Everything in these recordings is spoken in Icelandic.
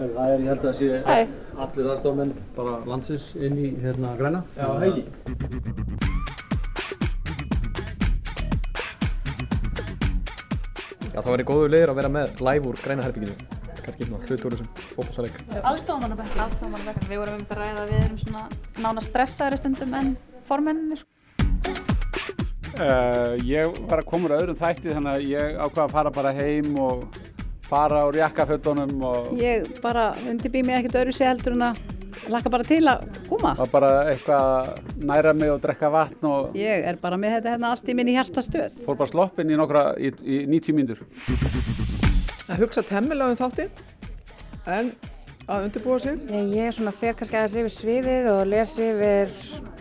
Það er, ég held að það sé Hæ. allir aðstofmenn bara landsins inn í hérna græna. Já, hegi. Já, það væri góður liður að vera með live úr græna herbygginu. Kannski svona hluti úr þessum fótballsleik. Aðstofamannabekk. Aðstofamannabekk. Við vorum um þetta að ræða að við erum svona nána stressaðri stundum en formennir. Uh, ég var að koma úr öðrum þætti þannig að ég ákvaða að fara bara heim og fara úr jakkafötunum og Ég bara undirbý mig ekkert öðru sér heldur en að laka bara til að koma. var bara eitthvað að næra mig og drekka vatn og Ég er bara með þetta hérna allt í minni hjartastöð. fór bara sloppinn í nokkra í, í 90 mínútur. að hugsa temmilega um þáttinn en að undirbúa sig Ég, ég svona fer kannski aðeins yfir sviðið og lesi yfir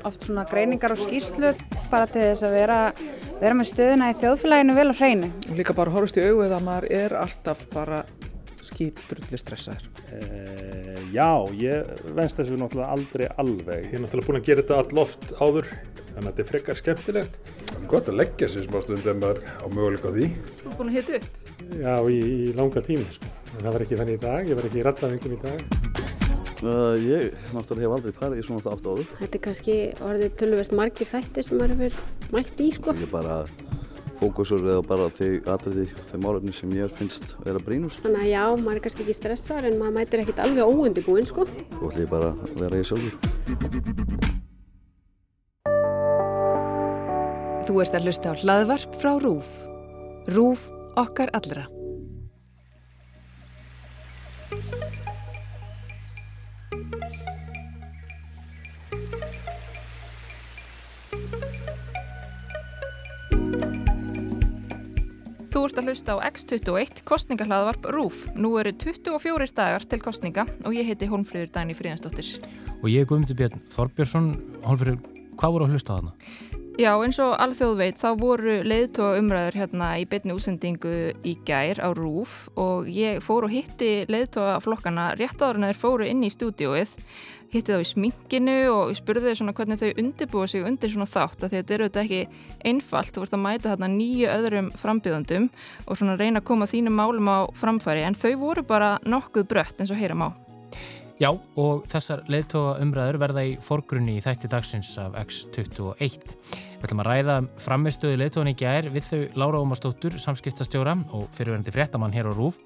oft svona greiningar og skýrslur bara til þess að vera, vera með stöðuna í þjóðfélaginu vel á hreinu. og líka bara horfist í augu að maður er alltaf bara skýtrulli stressaður. Uh, já, ég venst þessu náttúrulega aldrei alveg. Ég er náttúrulega búin að gera þetta all oft áður, þannig að þetta er frekar skemmtilegt. Það er gott að leggja sér smá stund ef maður á möguleika því. Þú er búin að hita upp. Já, í, í langa tíma, sko. En það var ekki þannig í dag, ég var ekki í rattaðingum í dag. Uh, ég náttúrulega hef aldrei farið í svona þátt áður. Þetta er kannski orðið tölvöld margir þætti sem maður hefur mætt í sko. Ég bara fókusur eða bara þau atriði, þau málefni sem ég finnst vera brínust. Þannig að já, maður er kannski ekki stressaður en maður mætir ekkert alveg óundibúinn sko. Þú ætlum ég bara að vera ég sjálfur. Þú ert að hlusta á hlaðvarp frá RÚF. RÚF okkar allra. Þú ert að hlusta á X21 kostningahlaðvarp RÚF. Nú eru 24 dagar til kostninga og ég heiti Hólmfríður Dæni Fríðansdóttir. Og ég er Guðmundur Björn Þorbjörnsson, Hólfrið, hvað voru að hlusta á þarna? Já, eins og alþjóð veit, þá voru leiðtóa umræður hérna í betni útsendingu í gær á RÚF og ég fór og hitti leiðtóa flokkana rétt áður en þeir fóru inn í stúdióið, hitti þá í sminkinu og spurði þau svona hvernig þau undirbúa sig undir svona þátt að þetta eru þetta ekki einfalt, þú vart að mæta þarna nýju öðrum frambjöðandum og svona reyna að koma þínum málum á framfæri en þau voru bara nokkuð brött eins og heyram á. Já, og þessar leiðtóa umræður verða í forgrunni í þætti dagsins af X21. Við ætlum að ræða framistöðu leiðtóðan í gær við þau Lára Ómarsdóttur, samskiptastjóra og fyrirverandi fréttamann hér á RÚF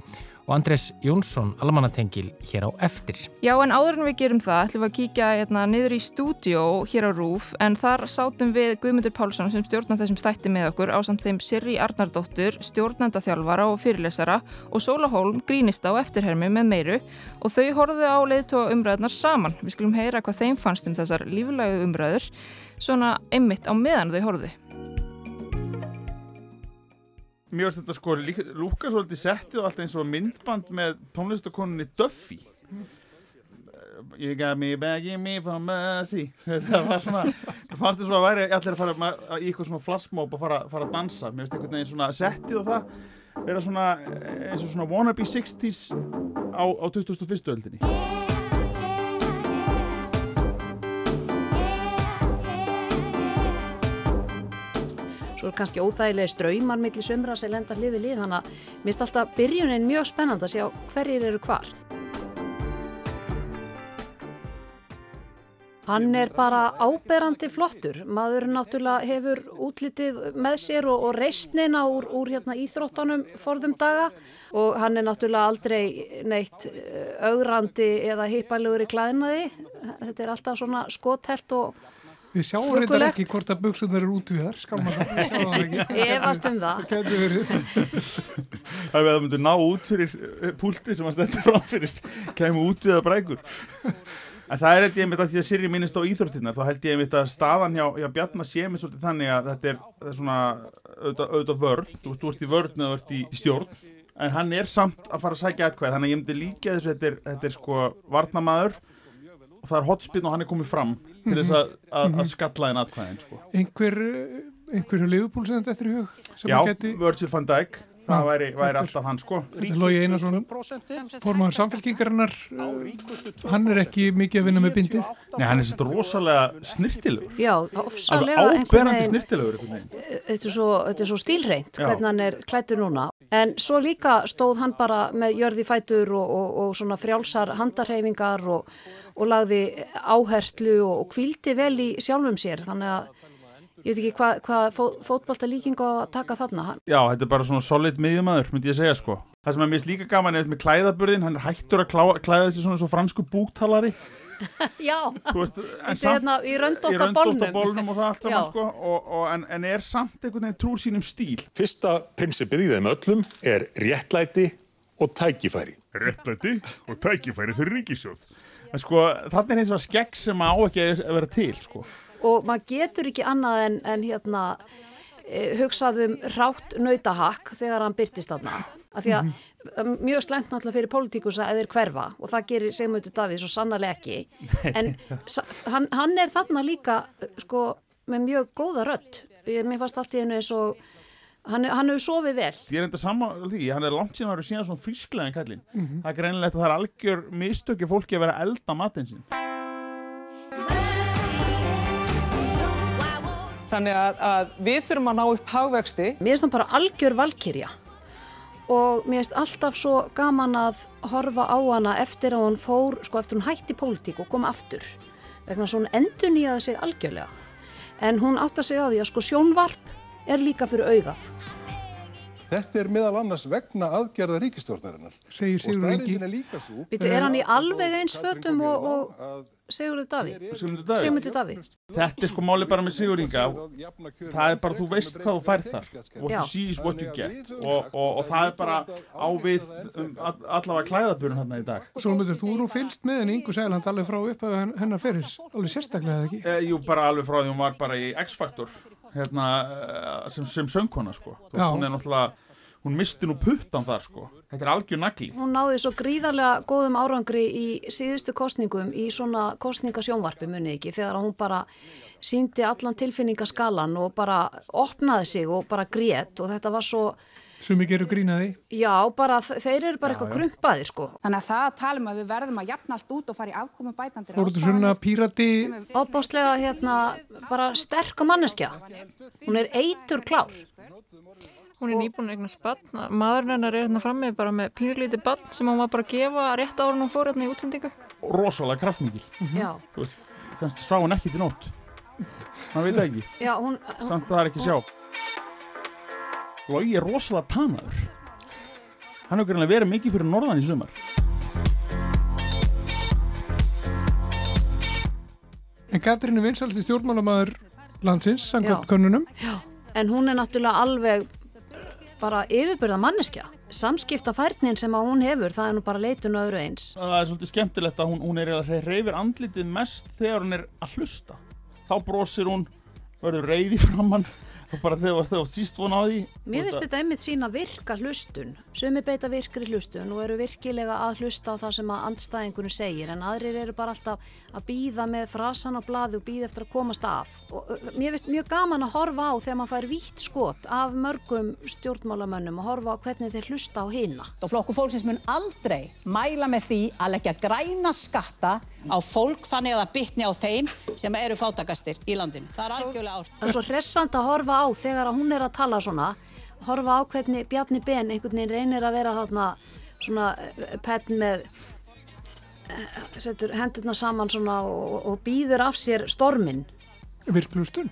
og Andrés Jónsson, almannatengil hér á eftir. Já, en áður en við gerum það ætlum við að kíkja hérna, niður í stúdió hér á RÚF en þar sátum við Guðmundur Pálsson sem stjórnar þessum þætti með okkur á samt þeim Sirri Arnardóttur, stjórnendaþjálfara og fyrirlesara og Sóla Hólm, grínista og eftirhermi með meiru og þau horfðu á leiðtóa umræðunar saman. Við skulum heyra hvað þeim fannst um þessar líflægu umræður svona einmitt á meðan þau horfðu. Mér finnst þetta sko lúka svolítið settið og allt eins og myndband með tónlistakoninni Duffy. You got me begging me for mercy. Það var svona það fannst þess að væri allir að fara í eitthvað svona flashmob og fara, fara að dansa. Mér finnst einhvern veginn svona settið og það vera svona eins og svona wannabe 60s á, á 2001. öldinni Svo er kannski óþægilega ströymar millir sumra sem lenda hlið við lið þannig að finnst alltaf byrjunin mjög spennand að sjá hverjir eru hvar. Hann er bara áberandi flottur. Maður náttúrulega hefur útlitið með sér og, og reistnina úr, úr hérna, íþróttanum forðum daga og hann er náttúrulega aldrei neitt eh, augrandi eða hippalugur í klæðinaði. Þetta er alltaf svona skotelt og Við sjáum þetta Huggulegt. ekki hvort að buksunar eru út við þar, skamma það, við sjáum það ekki. Efast um það. Það getur verið. Það er við að það myndu ná út fyrir eh, púltið sem hann stendur fram fyrir kemur út við að brækur En það er held ég einmitt að því að Sirri minnist á íþróttinnar þá held ég einmitt að staðan hjá, hjá Bjarnar sé mér svolítið þannig að þetta er, er svona auðvitað vörn, þú veist, þú ert í vörn eða þú ert í stjórn en hann er samt að fara að sækja eitthvað þannig að ég myndi líka þessu, þetta er, þetta er sko varnamaður og það er hotspinn og hann er komið fram til þess að, að, Mhm. að skalla einn atkvæðin sko. Einhver, eh, einhverju liðupúlsend eftir í hug? sem Já, geti- Virgil van Dijk það væri, væri alltaf hann sko Logi Einarsson, formaður samfélkingarinnar, hann er ekki mikið að vinna með bindið. Nei, hann er svo rosalega snirtilegur Já, ofsalega áberandi snirtilegur veginn. þetta er svo, þetta er svo stílreint hvernig hann er klættur núna En svo líka stóð hann bara með jörði fætur og, og, og svona frjálsar handarhefingar og, og lagði áherslu og, kvildi vel í sjálfum sér. Þannig að ég veit ekki hvað hva fó, fótbalta líking á að taka þarna. Já, þetta er bara svona solid miðjumæður, myndi ég segja sko. Það sem er mist líka gaman er með klæðaburðin, hann er hættur að klæða þessi svona svo fransku búktalari. Já, veist, er hérna í röndóta bólnum. Í röndóta bólnum og það allt saman sko, og, og, en, en er samt einhvern veginn trúr sínum stíl. Fyrsta prinsipið í þeim öllum er réttlæti og tækifæri. Réttlæti og tækifæri fyrir ríkisjóð. En sko, það er eins og skegg sem á ekki að vera til sko. Og maður getur ekki annað en, en hérna, e, hugsaðum rátt nautahakk þegar hann byrtist þarna af því að mm -hmm. mjög slengt náttúrulega fyrir pólitíkus að þeir hverfa og það gerir Sigmundur Davíð svo sannarlega ekki. En hann, hann er þarna líka sko með mjög góða rödd. Mér fannst allt í hennu eins og hann, hann hefur sofið vel. Ég er enda saman því, hann er langt síðan að vera síðan svona frísklega en kallin, mm -hmm. það er greinilegt að það er algjör mistökja fólki að vera elda matinn sín Þannig að, að við þurfum að ná upp hagvexti. Mér finnst það bara algjör valkyrja og mér finnst alltaf svo gaman að horfa á hana eftir að hún fór, sko eftir hún hætti pólitík og kom aftur. Vegna svo hún endur nýjaði sig algjörlega. En hún átt að segja á því að sko sjónvarp er líka fyrir augað. Þetta er meðal annars vegna aðgerða ríkistjórnarinnar. Segir Sigur Ingi. Býtu, er hann í alveg eins fötum og, og Sigurður Daví? Sigurður Daví. Þetta er sko máli bara með Sigur Inga. Það er bara, þú veist hvað þú færð þar. What you see is what you get. Og, og, og það er bara ávið um, allavega klæðaburinn hann í dag. Sólmyndur, þú eru fylst með henni Ingu Sæland alveg frá upp af hennar fyrir. Alveg sérstaklega, eða ekki? E, jú, bara alveg frá því hún var bara í X-Factor. Hérna, sem, sem söngkona sko. Veist, hún er náttúrulega hún misti nú puttan þar sko þetta er algjör nagli hún náði svo gríðarlega góðum árangri í síðustu kostningum í svona kostningasjónvarpi muni ekki þegar hún bara síndi allan tilfinningaskalan og bara opnaði sig og bara grét og þetta var svo Svo mikið eru grínaði? Já, bara þeir eru bara eitthvað krumpaði sko. Þannig að það að tala um að við verðum að jafna allt út og fara í afkomi bætandir. Þú eru svona pírati? Óbáslega hérna bara sterk og manneskja. Hún er eitur klár. Hún er nýbúin eitthvað spann. Maðurinn hennar er hérna frammi bara með pínlíti bann sem hún var bara að gefa rétt ára hún fór hérna í útsendingu. Rosalega kraftmikið. Mm -hmm. Já. Þú veist, kannski svá hún ekkit í nótt. Það veit ekki. Já, hún... Samt að það er ekki sjá. Lógi er rosalega tanaður. Hann hefur greinlega verið mikið fyrir norðan í sumar. En Katrín er vinsalsti stjórnmálamæður landsins, samkvæmt könnunum. Já, en hún er náttúrulega alveg bara yfirbyrða manneskja. Samskiptafærnin sem að hún hefur, það er nú bara leitun öðru eins. Það er svolítið skemmtilegt að hún, hún er að reyfir andlitið mest þegar hún er að hlusta. Þá brosir hún, verður reyði framann bara þegar þú síst von á því Mér finnst þetta einmitt sína virka hlustun. Sumi beita virkri hlustun og eru virkilega að hlusta á það sem að andstæðingunum segir en aðrir eru bara alltaf að býða með frasan á bladi og býða eftir að komast af og mér finnst mjög gaman að horfa á þegar maður fær vítt skot af mörgum stjórnmálamönnum og horfa á hvernig þeir hlusta á hina. Og flokku fólksins mun aldrei mæla með því að leggja græna skatta á fólk þannig að það bytni á þeim sem eru fátakastir í landinu. Það er algjörlega árt. Það er svo hressand að horfa á þegar hún er að tala svona, horfa á hvernig Bjarni Ben einhvern veginn reynir að vera þarna svona penn með, setur hendurna saman svona og, og býður af sér stormin. Virklustun?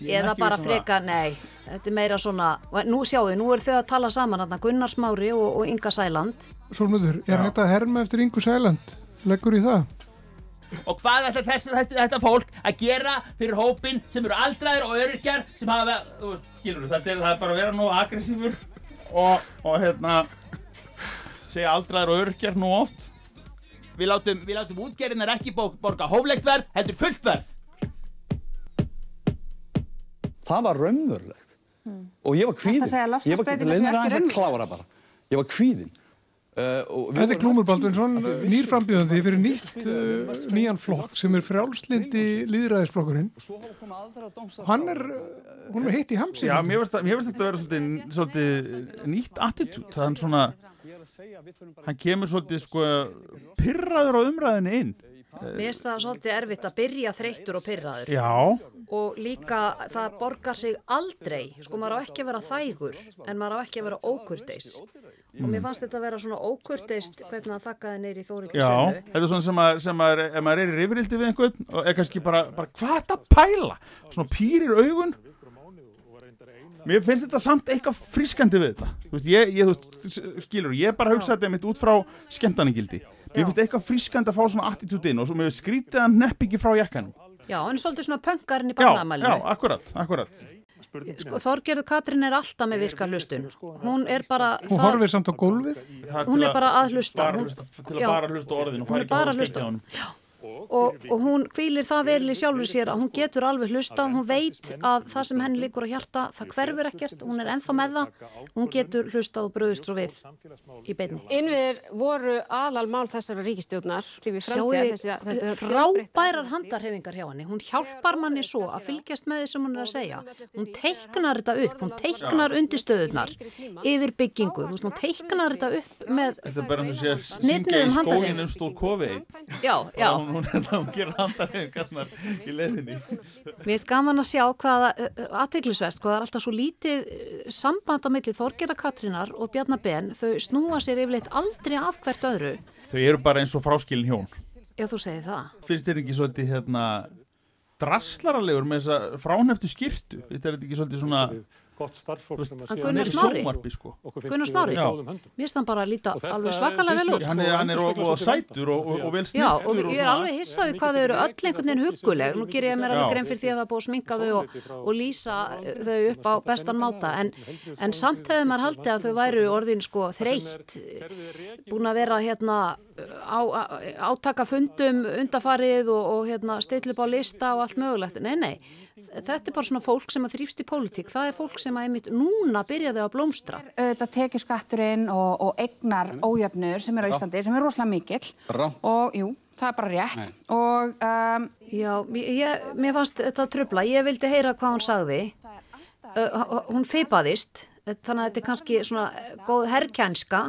Eða bara freka, nei, þetta er meira svona, nú sjáu þið, nú eru þau að tala saman þarna Gunnar Smári og, og Inga Sæland. Sólmöður, er þetta herma eftir Ingu Sæland? Leggur í það? Og hvað ætlar þetta, þetta fólk að gera fyrir hópin sem eru aldraðir og öryrkjar sem hafa, þú veist, skilur þú, þetta er, það er bara að vera nú aggressífur og, og hérna, segja aldraðir og öryrkjar nú oft. Við látum, við látum útgerðinar ekki borga hóflegt verð, heldur fullt verð. Það var raunverulegt mm. og ég var kvíðin. Ég var. Ég var kvíðin. Uh, Þetta er Glúmur Baldvinsson, nýrframbjöðandi fyrir nýtt, uh, nýjan flokk sem er frjálslindi líðræðisflokkurinn. Hann er, hún er heitt í hamsi. Já, mér finnst þetta að vera svolítið, svolítið nýtt attitút. Það er svona, hann kemur svolítið sko pyrraður á umræðinu inn. Mér finnst það svolítið erfitt að byrja þreyttur og pyrraður. Já. Og líka það borgar sig aldrei. Sko maður á ekki að vera þægur en maður á ekki að vera ókurteis. Og mér fannst þetta að vera svona ókurteist hvernig það þakkaði neyri Þórildi Já, þetta er svona sem að, sem að ef maður er í rifrildi við einhvern og er kannski bara, bara hvað er þetta að pæla? Svona pýrir augun. Mér finnst þetta samt eitthvað frískandi við þetta. Þú veist, ég, ég þú veist, skilur, ég bara hugsa þetta mitt út frá skemmtaningildi. Mér finnst eitthvað frískandi að fá svona attitúd inn og svo mér skrítið að nepp ekki frá jakkanum. Já, en svolítið svona pönkarinn í Já, barnaðamælinu. já, akkurat, akkurat. Sko, Þorgerður Katrín er alltaf með virka hlustun. Hún er bara... Hún það- horfir samt á gólfið. Hún er bara að hlusta. Bara Hún- hlusta til að Já. bara hlusta á orðin og er ekki að bara og, og hún hvílir það vel í sjálfur sér að hún getur alveg hlusta, hún veit að það sem henni líkur á hjarta, það hverfur ekkert, hún er ennþá með það, hún getur hlustað og bröðust svo við í beinni. Innviðir voru aðal mál þessara ríkistjórnar. Sjáu þið frábærar handarhefingar hjá henni, hún hjálpar manni svo að fylgjast með því sem hún er að segja. Hún teiknar þetta upp, hún teiknar undirstöðunar yfir byggingu, veist, hún teiknar þetta upp með Þetta er Hún, hún, hún, gerir handarhefingarnar í leiðinni. Mér finnst gaman að sjá hvaða aðteglisverst, hvað það er alltaf svo lítið eh, samband á milli Þorgera Katrínar og Bjarnar Ben, þau snúa sér yfirleitt aldrei af hvert öðru. Þau eru bara eins og fráskilin hjón. Já, þú segir það. Finnst þér ekki svolítið hérna draslaralegur með þessa fráneftu skýrtu? Finnst þér ekki svolítið svona... Gott starffólk sem að Hann Gunnar Smári? Sjómarbi, sko. Gunnar Smári? Já. Mér finnst hann bara að líta alveg svakalega vel út. Hann er, hann er og, og sætur og, og, og vel Já, snirtur. og ég er alveg hissaði hvað þau eru öll einhvern veginn hugguleg. Nú ger ég mér alveg Já. grein fyrir því að það er búið að sminka þau og, og lýsa þau upp á bestan máta. En, en samt hefur maður haldið að þau væru orðin sko þreytt, búin að vera hérna á, á, átaka fundum undafarið og, og hérna stilla upp á lista og allt mögulegt. Nei, nei, þetta er bara svona fólk sem að þrýfst í pólitík. Það er fólk sem að einmitt núna byrjaði að blómstra. auðvitað tekjuskatturinn og, og eignar ójöfnur sem er á Íslandi, sem er rosalega mikill Rátt. og jú, það er bara rétt og um, Já, ég, mér fannst þetta trubla, ég vildi heyra hvað hún sagði uh, hún feipaðist þannig að þetta er kannski svona eh, góð herrkjænska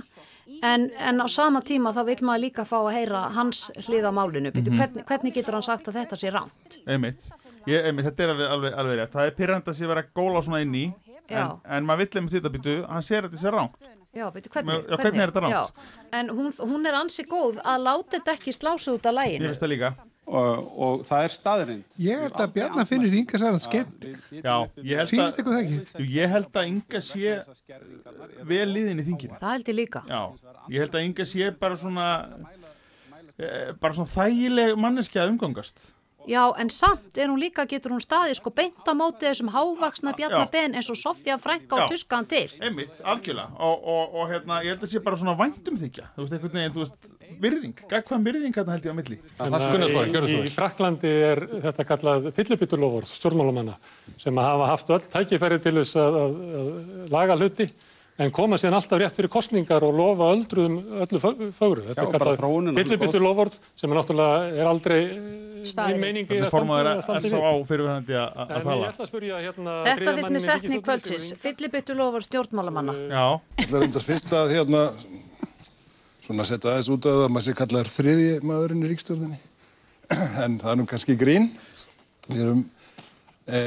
en, en á sama tíma þá vil maður líka fá að heyra hans hlið á málinu, mm Mhm. hvernig, hvernig getur hann sagt að þetta sé ránt? Einmitt. Ég, einmitt, þetta er alveg, alveg, alveg rétt. Það er pyrrand að sé vera að góla svona inn í, en, en maður vill einmitt þetta býtu, hann sér að þetta sé rangt. Já, veitu, hvernig, Já, hvernig er þetta rangt? Já, en hún, hún er ansi góð að láta þetta ekki slása út af læginu. finnst það líka. Og, og það er staðrind. Ég held að Bjarnar finnist Inga Sæland skemmt. Já, ég held að... Sýnist ykkur það ekki? Ég held að Inga sé vel liðin í þinginu. Það held ég líka. Já, ég held að Inga sé bara svona, eh, bara svona þægileg manneskja að umgangast. Já, en samt er hún líka, getur hún staðið sko beint á móti þessum hávaksna. Ben eins og Sofja Frænka og Já. Tuskan til. Einmitt, algjörlega. Og, og, og hérna, ég held að sé bara svona væntum þykja. Þú veist, einhvern veginn, þú veist, virðing. Gagkvæm virðing hérna held ég á milli. Í, í Fraklandi er þetta kallað fyllibitulofur stjórnmálamanna sem að hafa haft öll tækifæri til þess að, að, að laga hluti en koma síðan alltaf rétt fyrir kostningar og lofa öldruðum öllu fög- fögru. Þetta Já, er bara kallað náttúrulega fyllibitulofur sem er náttúrulega er aldrei Í meiningi Þannig að formaður standa- við. fyrirverandi að að En ég tala. ætla að spyrja hérna Þetta finnst mér setning kvöldsins, fyllibittu lofar stjórnmálamanna. Já. Það er undar fyrst að hérna, svona setja aðeins út að að maður sé kallaður þriðji maðurinn í ríkstjórninni. En það er nú kannski grín. Við erum, e,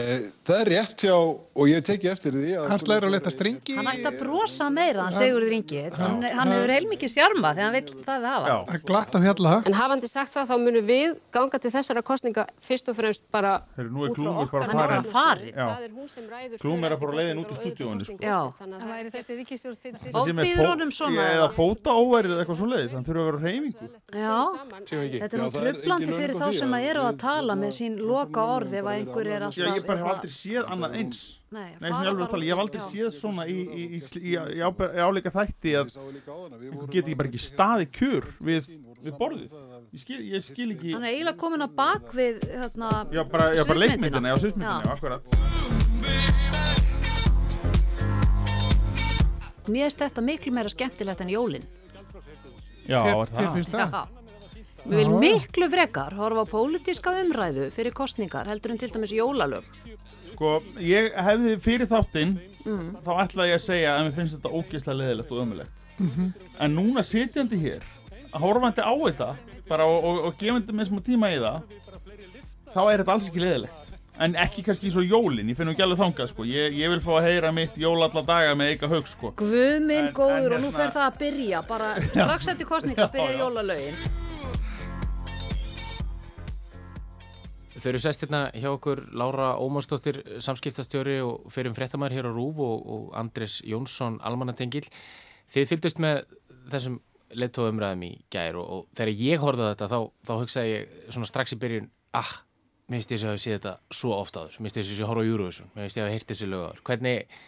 það er rétt hjá, og ég teki eftir því að... Hans læra að leta stringi. Hann ætti að brosa meira, hann Sigurður Ingi. Hann, hann hefur heilmikið sjarma þegar hann vil það við hafa. Það er glatt af fjalla. En hafandi sagt það, þá munum við ganga til þessara kostninga fyrst og fremst bara Heyrðu, nú er Glúmur bara Hann er bara farin. farin. Já. Það er hún sem ræður Glúmur er bara leiðin út úr stúdíóinu, sko. Já. Að það er þessi ríkistjórn að á á að- að að að ég séð annað eins. Nei, Nei, ég að tala, ég hef aldrei séð svona í, í, í, í, í, ábe- í áleika þætti að geti bara ekki staði kjör við, við borðið. Ég skil, ég skil ekki... Hann er eiginlega komin á bak við hérna, Já, bara, já, bara leikmyndina, já, sviðsmyndina, já, Já. akkurat. Mér finnst þetta miklu meira skemmtilegt en jólin. Já, Þér- er finnst það? Já. Við viljum miklu frekar horfa á pólitíska umræðu fyrir kostningar heldur en til dæmis jólalög. Sko, ég hefði fyrir þáttinn, Mm. þá ætlaði ég að segja að mér finnst þetta ógeðslega leðilegt og ömulegt. Mhm. En núna sitjandi hér, horfandi á þetta bara og, og, og gefandi með smá tíma í það þá er þetta alls ekki leðilegt en ekki kannski svo jólin, ég finn nú ekki alveg þangað sko. ég, ég vil fá að heyra mitt jól alla daga með eitthvað haug sko. Guð minn En- góður en og nú hérna- fer það að byrja bara strax eftir kostninga byrja já. Þau eru sest hérna hjá okkur Lára Ómarsdóttir, samskiptastjóri og fyrir fréttamæður hér á Rúf og, og Andres Jónsson, almannatengil. Þið fylgdust með þessum leittóumræðum í gær og, og þegar ég horfði á þetta þá, þá hugsaði ég strax í byrjun, ah, mér finnst ég að hafa séð þetta svo oft áður, mér finnst ég að sé að horfa á Eurovision, mér finnst ég að hafa heyrt þessi lög áður. Hvernig,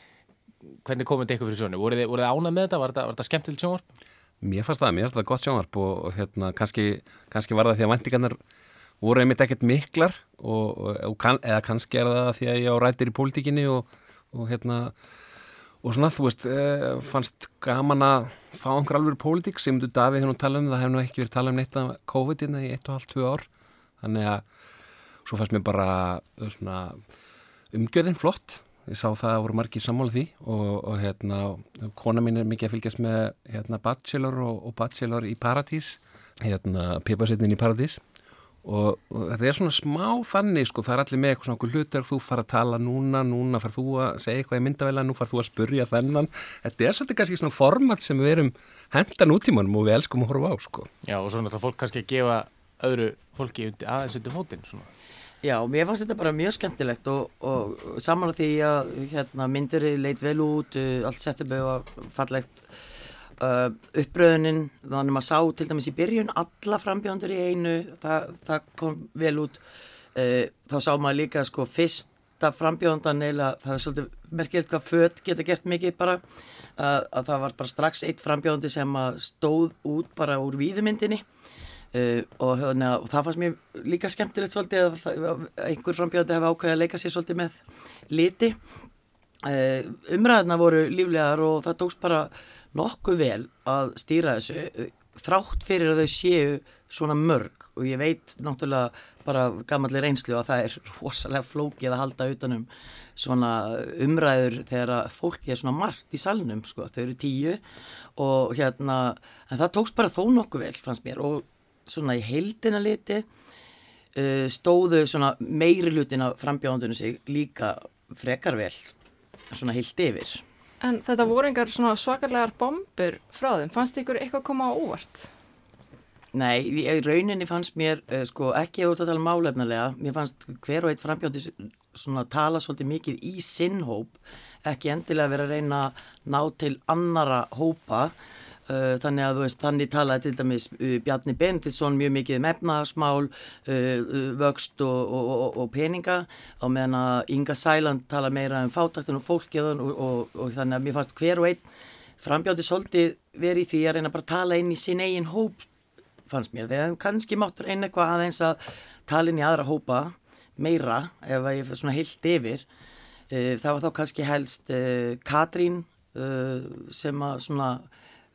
hvernig komið þetta ykkur fyrir sjónu? Voruð þið, þið ánað með þetta? Var þetta, þetta skemmtilegt sjónvarp? Mér fannst það, mér fannst það gott sjónvarp og hérna, kannski, kannski var það því að vendingarnar voru einmitt ekkert miklar og, og, kann, eða kannski er það því að ég á rættir í pólitíkinni og, og hérna og svona þú veist eh, fannst gaman að fá einhver alveg pólitík sem þú Davíð hefur nú talað um það hefur nú ekki verið talað um neitt af COVID hérna í eitt og halvt, tvö ár. Þannig að svo fannst mér bara eh, svona umgjörðin flott. Ég sá það að voru margir sammála því og, og hérna, kona mín er mikið að fylgjast með hérna Bachelor og, og Bachelor í Paradís hérna Pipasettin í Paradís og, og þetta er svona smá þannig sko, það er allir með eitthvað svona okkur hlutur þú fara að tala núna, núna far þú að segja eitthvað í myndavæla, nú far þú að spurja þennan þetta er svolítið kannski svona format sem við erum hendan útímanum og við elskum að horfa á sko. Já, og svo náttúrulega fólk kannski að gefa öðru fólki undir, aðeins undir fótinn svona. Já, mér fannst þetta bara mjög skemmtilegt og, og saman á því að hérna, myndir leit vel út, uh, allt upp og fallegt uh, uppröðunin, þannig að maður sá til dæmis í byrjun alla frambjöndur í einu, það, það kom vel út, uh, þá sá maður líka sko fyrsta frambjöndan eða það er svolítið merkilegt hvað föt geta gert mikið bara, uh, að það var bara strax eitt frambjöndi sem stóð út bara úr víðumyndinni. Uh, og, hérna, og það fannst mér líka skemmtilegt svolítið að, það, að einhver frambjöndi hefði ákveðið að leika sér svolítið með liti. Uh, umræðina voru líflegar og það tókst bara nokkuð vel að stýra þessu þrátt fyrir að þau séu svona mörg. Og ég veit náttúrulega bara gammalli reynslu að það er rosalega flókið að halda utanum svona umræður þegar að fólki er svona margt í salnum sko, þau eru tíu og hérna en það tókst bara þó nokkuð vel fannst mér. Og svona í heildina liti uh, stóðu svona meiri hlutin af frambjóðandunum sig líka frekar vel svona heilt yfir En þetta voru engar svakarlegar bombur frá þeim. Fannst ykkur eitthvað koma á óvart? Nei, í rauninni fannst mér uh, sko ekki að tala málefnilega mér fannst hver og eitt frambjóðandi svona tala svolítið mikið í sinn hóp ekki endilega vera að reyna að ná til annara hópa þannig að veist, þannig talaði til dæmis uh, Bjarni Benediktsson mjög mikið um efnahagsmál, uh, vöxt og, og, og, peninga á meðan að Inga Sæland tala meira um fátaktun og fólkið og, og þannig að mér fannst hver og einn frambjátti svolítið verið því að reyna bara að tala inn í sin eigin hóp fannst mér, þegar kannski máttur einn eitthvað aðeins að tala inn í aðra hópa meira, ef að ég fyrir svona heilt yfir það var þá kannski helst Katrín sem að svona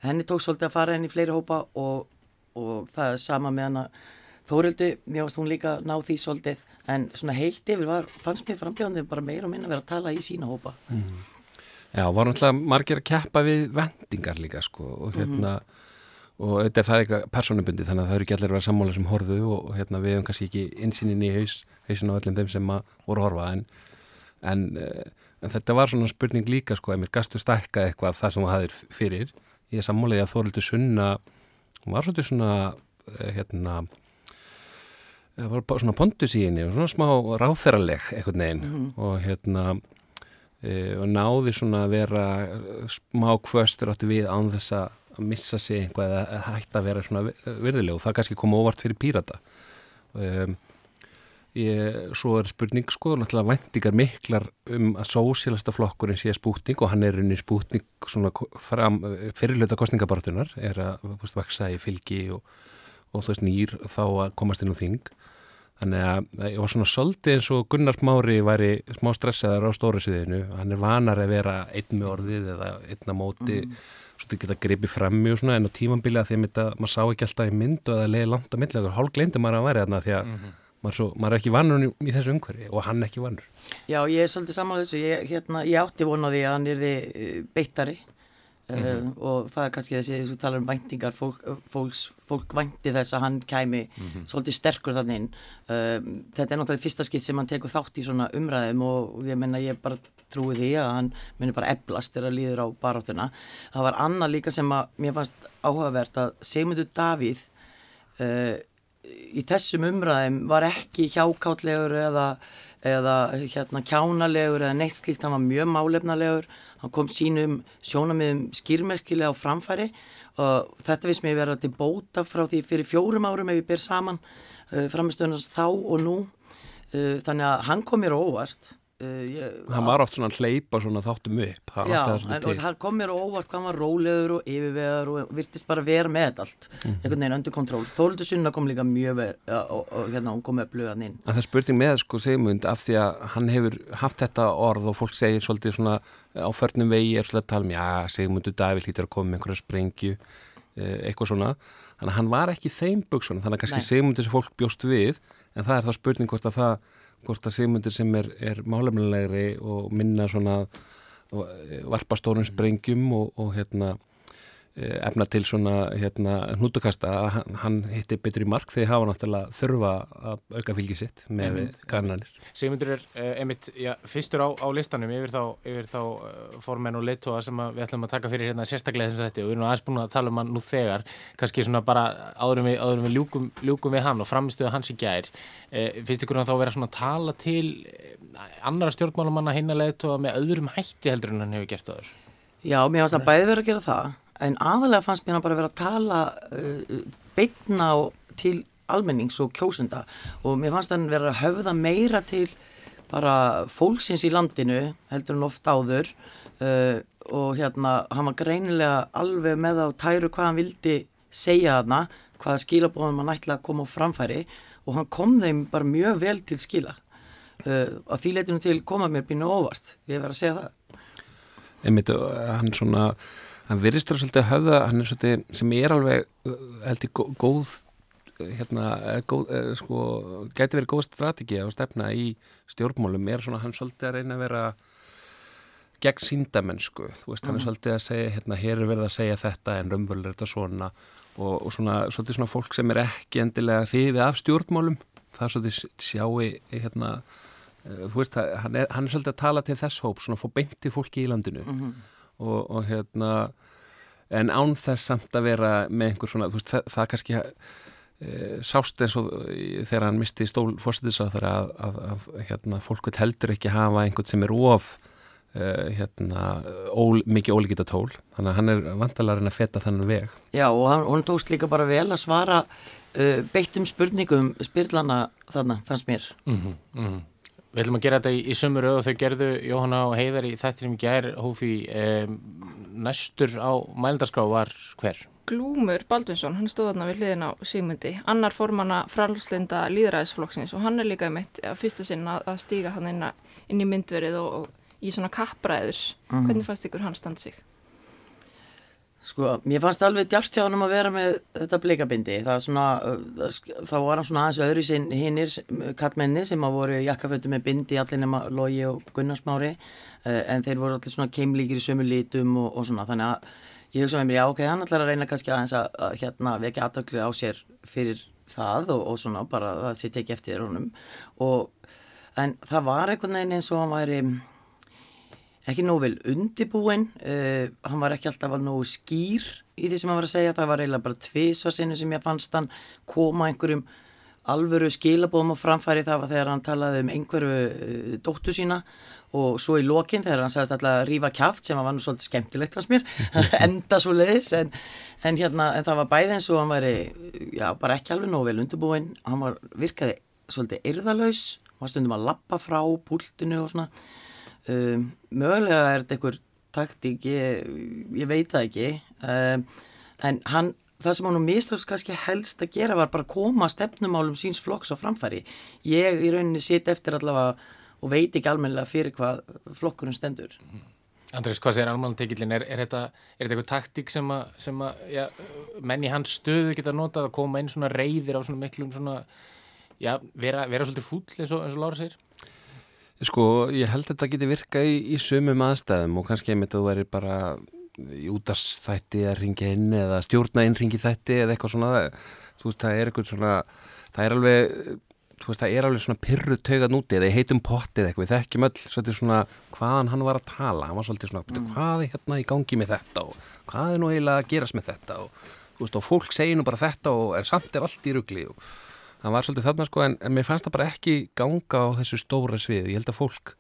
henni tók svolítið að fara inn í fleiri hópa og, og það er sama með hana Þórildi, mér varst hún líka ná því svolítið en svona heilt yfir var, fannst mér frambjóðandi bara meira og minna að vera að tala í sína hópa mm. Já, voru náttúrulega margir að keppa við vendingar líka sko og hérna mm -hmm. og þetta er það eitthvað personubundi þannig að það eru ekki allir að vera sammála sem horðu og, hérna við hefum kannski ekki insýnin í haus, hausin á öllum þeim sem að voru að horfa en, en, en þetta var svona spurning líka sko, ef mér gastu stækka eitthvað það sem það hafðir fyrir ég er sammálega að Þórildur Sunna var svolítið svona hérna það var svona pondus í henni og svona smá ráþeraleg einhvern veginn mm -hmm. og hérna e, og náði svona að vera smá kvöstur áttu við án þess að missa sig einhvað eða hægt að vera svona virðileg og það kannski koma óvart fyrir pírata um, Ég, svo er spurning sko, náttúrulega væntingar miklar um að sósélasta flokkurinn sé spútning og hann er unni spútning svona fram, fyrirlöta kostningabartunar er að veist, vaksa í fylgi og, og þú veist nýr þá að komast inn á þing þannig að ég var svona svolítið eins og Gunnar Mári væri smá stressaður á stóru sviðinu, hann er vanar að vera einn með orðið eða einn að móti mm. svolítið geta gripið frammi og svona en á því að maður sá ekki alltaf í mynd og að leiði langt að myndlega, hálf gleindi maður að væri þarna því að mm -hmm. Maður, svo, maður er ekki vannur í þessu umhverfi og hann ekki vannur. Já, ég er svolítið samanlega þessu. Ég, hérna, ég átti vona því að hann er þið beittari. Mm -hmm. og það er kannski þessi, þú talar um væntingar fólk, fólks, fólk vænti þess að hann kæmi mm -hmm. svolítið sterkur þannig inn. Um, þetta er náttúrulega fyrsta skitt sem hann tekur þátt í svona umræðum og ég menna ég bara trúi því að hann muni bara eblast þegar líður á baráttuna. Það var annað líka sem að mér fannst áhugavert að Sigmundur Davíð uh, í þessum umræðum var ekki hjákáttlegur eða eða hérna kjánalegur eða neitt slíkt, hann var mjög málefnalegur. Hann kom sínum sjónamiðum skýrmerkilega á framfæri. Og þetta finnst mér vera til bóta frá því fyrir fjórum árum ef við ber saman uh, framistöðunast þá og nú. Uh, þannig að hann kom mér óvart Uh, ég, hann var oft svona hleypa svona þáttum upp. Já, en, það kom mér óvart hvað hann var rólegur og yfirvegar og virtist bara vera með allt. Mm. einhvern veginn undir kontról Þóldur Sunna kom líka mjög verið ja, og, og hérna hún kom upp lögðan inn. En Það spurning með sko Sigmund af því að hann hefur haft þetta orð og fólk segir svolítið svona á förnum vegi er svolítið að tala um já Sigmundur Davíl hýttur að koma með einhverja sprengju eh, eitthvað svona. Þannig að hann var ekki þeim buksun þannig að kannski Sigmundur sem fólk bjóst við en það er þá spurning hvort að það hvort að sigmundir sem er, er málefnilegri og minna svona varpastórum sprengjum og, og hérna efna til svona hérna hnútukasta að hann, hitti betur í mark þegar hafa náttúrulega þurfa að auka fylgi sitt með kannanir. Sigmundur er uh, einmitt já, fyrstur á, á listanum yfir þá, yfir þá uh, formen og leittóa sem við ætlum að taka fyrir hérna sérstaklega þess að þetta og við erum aðeins búin að tala um hann nú þegar kannski svona bara áðurum við, áðurum við ljúkum, ljúkum við hann og framistuðu hans í gær uh, finnst ykkur að þá vera svona að tala til annara stjórnmálumanna hinna leittóa með öðrum hætti heldur en hann hefur gert aður? Já, mér finnst að bæði verið að gera það en aðalega fannst mér að bara vera að tala uh, beitna til almennings og kjósenda. Og mér fannst hann vera að höfða meira til bara fólksins í landinu heldur en oft áður. Uh, og hérna hann var greinilega alveg með á tæru hvað hann vildi segja þarna, hvaða skilabóðum hann ætla að koma á framfæri. Og hann kom þeim bara mjög vel til skila. Uh, að því leitinu til koma mér býna óvart, ég verði að segja það. Einmitt, hann svona hann virðist þar svolítið að höfða hann er svolítið sem er alveg held í góð hérna, góð, sko, gæti verið góð strategi á stefna í stjórnmálum er svona hann svolítið að reyna að vera gegn síndamennsku þú veist, hann er mhm. svolítið að segja hérna, hér er verið að segja þetta en raunverulega er þetta svona og, og svona, svolítið svona fólk sem er ekki endilega hrifið af stjórnmálum það er svolítið sjáu hérna, þú veist, hann er, hann er svolítið að tala til þess hóp, svona fór beinti fólki í landinu mm -hmm. Og, og hérna en án þess samt að vera með einhver svona, þú veist, það, það kannski e, sást eins og þegar hann misti stól fórstæðisáþur að, að, að hérna, fólk vil heldur ekki hafa einhvern sem er of e, hérna, ól, mikið ólíkita tól. Þannig að hann er vantalarinn að feta þannig veg. Já, og hann, hann tókst líka bara vel að svara uh, beittum spurningum spyrlana þarna, fannst mér. Mm -hmm, mm -hmm. Við ætlum að gera þetta í, í sömuru og þau gerðu Jóhanna og Heiðar í þættinum gær hófi eh, næstur á mældarskrá var hver? Glúmur Baldvinsson, hann stóð þarna við hliðin á Sigmundi, annar formanna frálslinda líðræðisflokksins og hann er líka meitt að fyrsta sinna að stíga þannig inn, inn í myndverið og, og í svona kappræður. Mm. Hvernig fannst ykkur hann standa sig? Sko, mér fannst alveg djart hjá hann um að vera með þetta bleikabindi. Það svona, þá var hann svona aðeins öðru sinn hinnir kattmenni sem að voru jakkafötu með bindi allir nema Lógi og Gunnarsmári en þeir voru allir svona keimlíkir í sömu lítum og, og svona þannig að ég hugsa með mér, já ok, hann ætlar að reyna kannski aðeins að, að hérna vekja aðtöklu á sér fyrir það og, og svona bara það sé tekið eftir honum og en það var einhvern veginn eins og hann væri ekki nógu vel undibúin uh, hann var ekki alltaf alveg nógu skýr í því sem hann var að segja, það var eiginlega bara tvísvarsinu sem ég fannst hann koma einhverjum alvöru skilabóðum á framfæri. Það var þegar hann talaði um einhverju uh, dóttu sína og svo í lokin þegar hann sagðist alltaf að rífa kæft sem var nú svolítið skemmtilegt fannst mér. Enda svo leiðis en, en, hérna, en það var bæði eins og hann væri já, bara ekki alveg nógu vel undibúin hann var, virkaði svolítið erðalös var stundum að lappa frá púltinu og svona um, mögulega er þetta einhver taktík, ég, ég veit það ekki um, en hann það sem hann nú mistóðs kannski helst að gera var bara að koma stefnumálum síns flokks á framfæri ég í rauninni sitt eftir allavega og veit ekki almennilega fyrir hvað flokkurinn stendur Andrés, hvað segir almanantekillin? Er, er þetta eitthvað taktík sem að, já, menn í hans stöðu geta notað að koma inn svona reyðir á svona miklum svona, já, vera, vera svolítið fúll eins og, eins og Lára segir? Sko, ég held að þetta geti virka í, í sumum aðstæðum og kannski einmitt að þú væri bara í útastætti að ringja inn eða stjórna inn ringi þætti eða eitthvað svona. Þú veist, það er eitthvað svona það er alveg, þú veist, það er alveg svona pyrru taugat núti eða heitum potti eða eitthvað. Við þekkjum öll svolítið svona hvaðan hann var að tala. Hann var svolítið svona, mm. hvað er hérna í gangi með þetta og hvað er nú eiginlega að gerast með þetta? Og, veist, og fólk segir nú bara þetta og en samt er allt í ruggli og það var svolítið þarna sko en, en mér fannst það bara ekki ganga á þessu stóra svið ég held að fólk,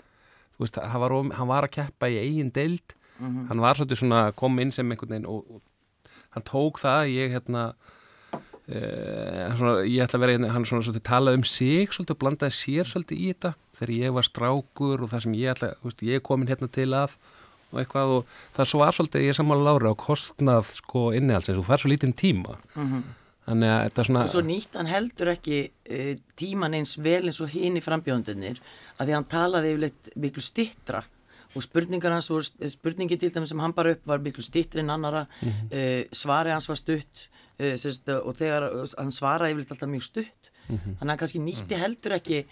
þú veist, hann var, hann var að keppa í eigin deild mm -hmm. hann var svolítið svona, kom inn sem einhvern veginn og, og hann tók það, ég hérna Uh, svona, ég ætla að vera hann svona svolítið talað um sig svolítið og blandaði sér svolítið í þetta þegar ég var strákur og það sem ég ætla veist, ég er komin hérna til að og eitthvað og það svo var svolítið ég er sammála lára á kostnað sko innihaldsins og fær svo lítinn tíma mm -hmm. Þannig að þetta svona og svo nýtt hann heldur ekki uh, tíman eins vel eins og hinn í frambjóndunir að því hann talaði yfirleitt miklu stittra og spurningar hans spurningin til þeim sem hann bara upp var miklu stittri en annara mm -hmm. uh, svari hans var stutt uh, sérst, og þegar hann svaraði yfirleitt alltaf mjög stutt mm -hmm. þannig að hann kannski nýtti heldur ekki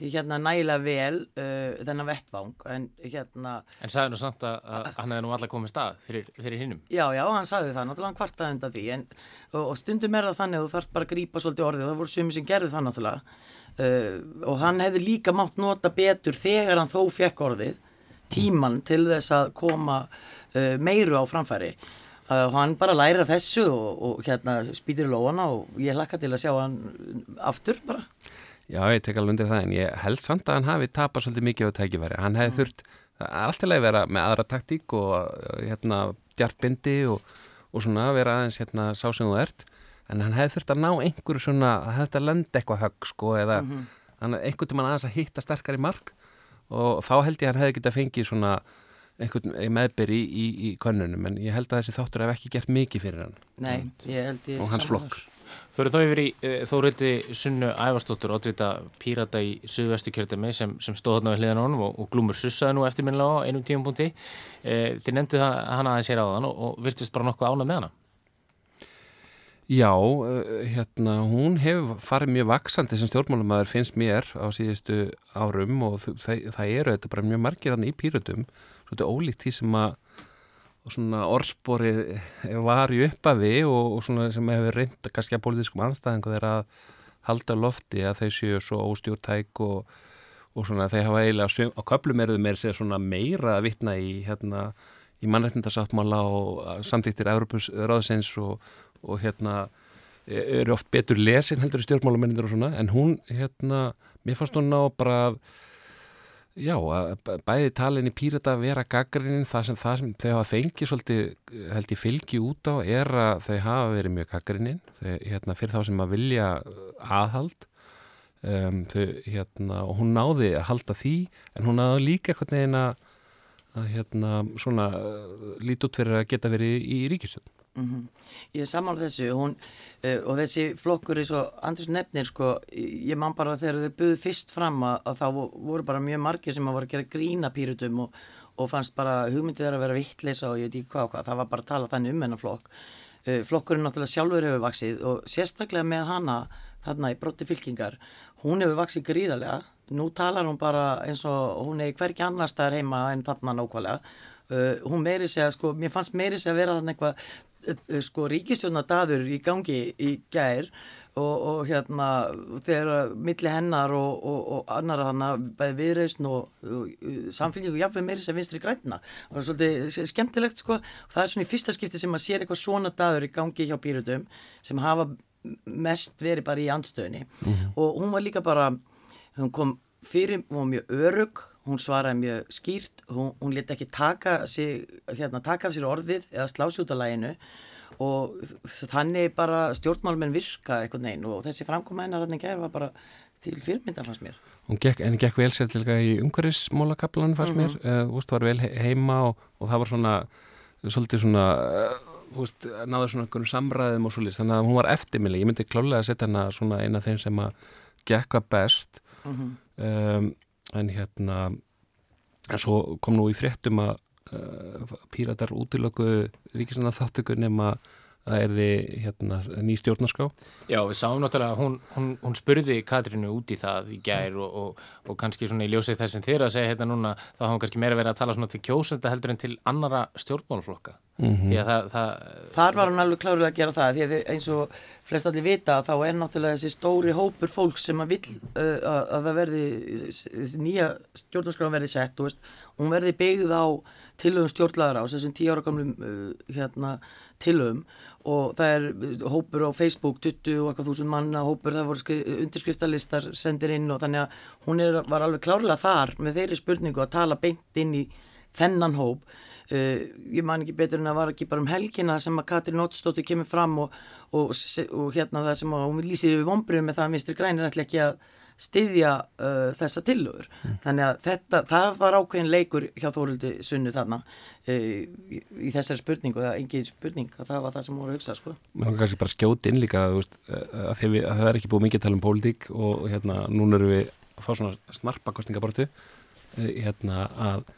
hérna nægilega vel uh, þennan vettvang en hérna En sagði nú samt að, að hann hefði nú alla komið stað fyrir, fyrir hinnum Já, já, hann sagði það, náttúrulega hann kvartaði undan því en, og, og stundum er það þannig að þú þarf bara að grípa svolítið orðið það voru sumi sem gerði það náttúrulega. Uh, og hann hefði líka mátt nota betur þegar hann þó fekk orðið tíman til þess að koma uh, meiru á framfæri. Og hann bara læra þessu og, og hérna spýtir í lóana og ég hlakka til að sjá hann aftur bara Já, ég tek alveg undir það en ég held samt að hann hafi tapast svolítið mikið á tækifæri. Hann hefði mm. þurft, að vera með aðra taktík og hérna djartbindi og, og svona vera aðeins hérna sá sem þú ert. En hann hefði þurft að ná einhverju svona að þetta lenda eitthvað högg sko eða mm -hmm. einhvern tíma aðeins að hitta sterkar í mark. Og þá held ég að hann hefði getið að fengið svona einhvern meðbyr í, í, í könnunum en ég held að þessi þáttur hef ekki gert mikið fyrir hann. Nei, ég held ég og hans flokk Fyrir þá yfir í e, Þórildi Sunnu Ævarsdóttur oddvita pírata í Suðvestu kjörðami sem, sem stóð þarna við hliðan honum og, og glúmur sussaði nú eftirminnilega á einum tíum punkti e, Þið nefndu hana aðeins hér á þann og, og virtust bara nokkuð ánað með hana. Já, uh, hérna, hún hefur farið mjög vaksandi sem stjórnmálumæður finnst mér á síðustu árum og það, það eru þetta bara mjög margir hann í píratum. Svolítið ólíkt því sem að svona orðsporið var í uppafi og, og svona sem hefur reynda kannski að politískum anstæðingu þeirra að halda lofti að þau séu svo óstjórntæk og, og svona þeir hafa eiginlega á köplum eruðu meira sér svona meira að vitna í hérna í mannreitnindarsáttmála og samtíktir Európus ráðsins og, og hérna eru oft betur lesin heldur í stjórnmálamennindur og svona en hún hérna, mér fannst hún ná bara að Já, bæði talin í pírata vera gaggarinn það sem, það sem þau hafa fengið svolítið held ég fylgi út á er að þau hafa verið mjög gaggarinn hérna, fyrir þá sem að vilja aðhald um, þau, hérna, og hún náði að halda því en hún náði líka eitthvað neina að hérna, svona lítið út fyrir að geta verið í ríkistönd. Mm -hmm. Ég er samála þessu hún, uh, og þessi flokkur eins og Andris nefnir sko, ég man bara þegar þau buðu fyrst fram að, að þá voru bara mjög margir sem að voru að gera grína pýrutum og, og fannst bara hugmyndið þeirra að vera vittleisa og ég veit ekki hvað hvað, það var bara að tala þannig um hennar flokk. Uh, flokkurinn náttúrulega sjálfur hefur vaksið og sérstaklega með hana þarna í brotti fylkingar. Hún hefur vaksið gríðarlega. Nú talar hún bara eins og hún er hverki annars staðar heima en þarna nákvæmlega Uh, hún meiri segja, sko, mér fannst meiri segja að vera þannig eitthvað Eh, sko ríkistjónadadur í gangi í gær og, og hérna þegar milli hennar og, og, og annara þannig bæði viðreysn og samfélgjum og jafnveg meiri sem vinstri græna og það er svolítið skemmtilegt sko. Það er svona í fyrsta skipti sem maður sér eitthvað svona dadur í gangi hjá býrutum sem hafa mest verið bara í andstöðni mm -hmm. og hún var líka bara hún kom fyrir, hún var mjög örug hún svaraði mjög skýrt. Hún, hún leti ekki taka, sig, hérna, taka af sér orðið eða slási út á læginu og þannig bara stjórnmálmenn virka eitthvað neyn og þessi framkoma hennar hann ekki var bara til fyrirmyndan fannst mér. Gekk, En gekk vel sér til í umhverfismólakaplan fannst mm -hmm. mér, uh, úst, var vel heima og, og það var svona svolítið svona uh, úst, náður svona einhvern samræðum og svolítið þannig að hún var eftirmili, ég myndi klálega að setja hana svona eina af þeim sem að gekka best. Mm -hmm. um, en hérna en svo kom nú í fréttum að uh, píratar útilöku ríkisana þáttöku nema það er því hérna, ný stjórnarská Já, við sáum náttúrulega að hún, hún, hún spurði Katrínu út í það í gær og, og, og kannski svona í ljósið þess sem þér að segja hérna núna, þá hafa hún kannski meira verið að tala svona til kjósenda heldur en til annara stjórnmálflokka mm -hmm. það, það, Þar var hann alveg klárið að gera það því að eins og flest allir vita þá er náttúrulega þessi stóri hópur fólk sem að vil uh, að, að það verði þessi nýja stjórnarskráðan verði sett veist, hún verði byggð á tilögum stjórnlaðar á þessum tíu og það er hópur á Facebook 20 og eitthvað þúsund manna hópur það voru undirskriftalistar sendir inn og þannig að hún er, var alveg klárlega þar með þeirri spurningu að tala beint inn í þennan hóp uh, ég man ekki betur en að var ekki bara um helgina sem að Katrín Ottsdóttir kemur fram og, og, og hérna það sem að hún lýsir yfir vonbröðum með það að Mr. Grænir ætla ekki að styðja uh, þessa tillögur mm. þannig að þetta, það var ákveðin leikur hjá Þórildi Sunnu þarna uh, í, þessari spurningu er engin spurning að það var það sem voru að hugsa sko. Kan kannski bara skjóti inn líka veist, að, við, að það er ekki búið mikið að tala um pólitík og hérna núna eru við að fá svona snarpa kostningabortu uh, hérna að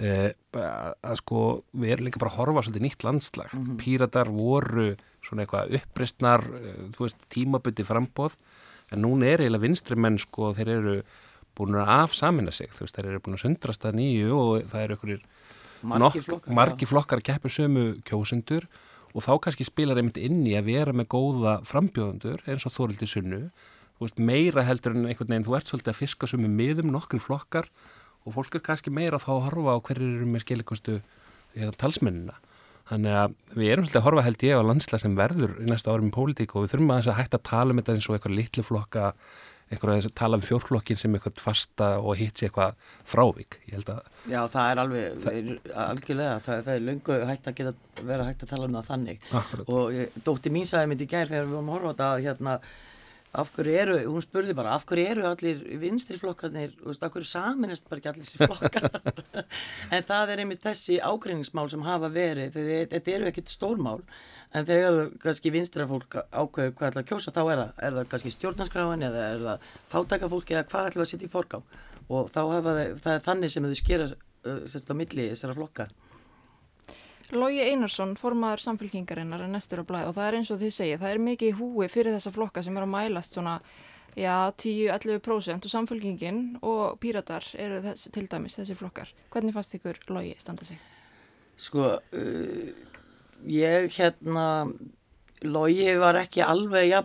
Uh, að sko við erum líka bara að horfa svolítið nýtt landslag mm -hmm. píratar voru svona eitthvað uppristnar uh, þú veist tímabutti frambóð en núna er eiginlega vinstri menn sko þeir eru búin að afsamina sig þú veist þeir eru búin að sundrast að nýju og það eru einhverjir margi flokkar, flokkar að keppu sömu kjósundur og þá kannski spilar einmitt inn í að vera með góða frambjóðundur eins og Þórildi Sunnu. Veist, meira heldur en einhvern veginn þú ert svolítið að fiska sömu miðum nokkri flokkar og fólk er kannski meira að fá að horfa á hverjir eru með skilikustu hérna, talsmennina Þannig að við erum svolítið að horfa held ég á landslega sem verður í næstu árum í pólitík og við þurfum að þess að hægt að tala um þetta eins og eitthvað litlu flokka, eitthvað að tala um fjórflokkin sem eitthvað fasta og hitt sér eitthvað frávík. Já, það er alveg, það er, algjörlega, það, það er lungu hægt að geta, vera hægt að tala um það þannig. Akkurat. Og ég, dótti mín sagði mér í gær þegar við vorum að horfa á þetta að hérna, af hverju eru, hún spurði bara af hverju eru allir vinstri flokkarnir af hverju saminist bara ekki allir þessi flokkar? En það er einmitt þessi ágreiningsmál sem hafa verið þetta eru ekkit stórmál en þegar kannski vinstra fólk ákveður hvað ætla að kjósa þá er það, er það kannski stjórnarskráin eða er það fátækafólki eða hvað ætla að setja í forgang? Og þá hafa það, það er þannig sem þau skera uh, sérst á milli þessara flokka Lógi Einarsson, formaður samfélkingarinnar er næstur á blæð og það er eins og þið segja, það er mikið húi fyrir þessa flokka sem er að mælast svona, já, 10-11% og samfélkingin og píratar eru þess, til dæmis þessi flokkar. Hvernig fannst ykkur Lógi standa sig? Sko, uh, ég hérna, Lógi var ekki alveg ja,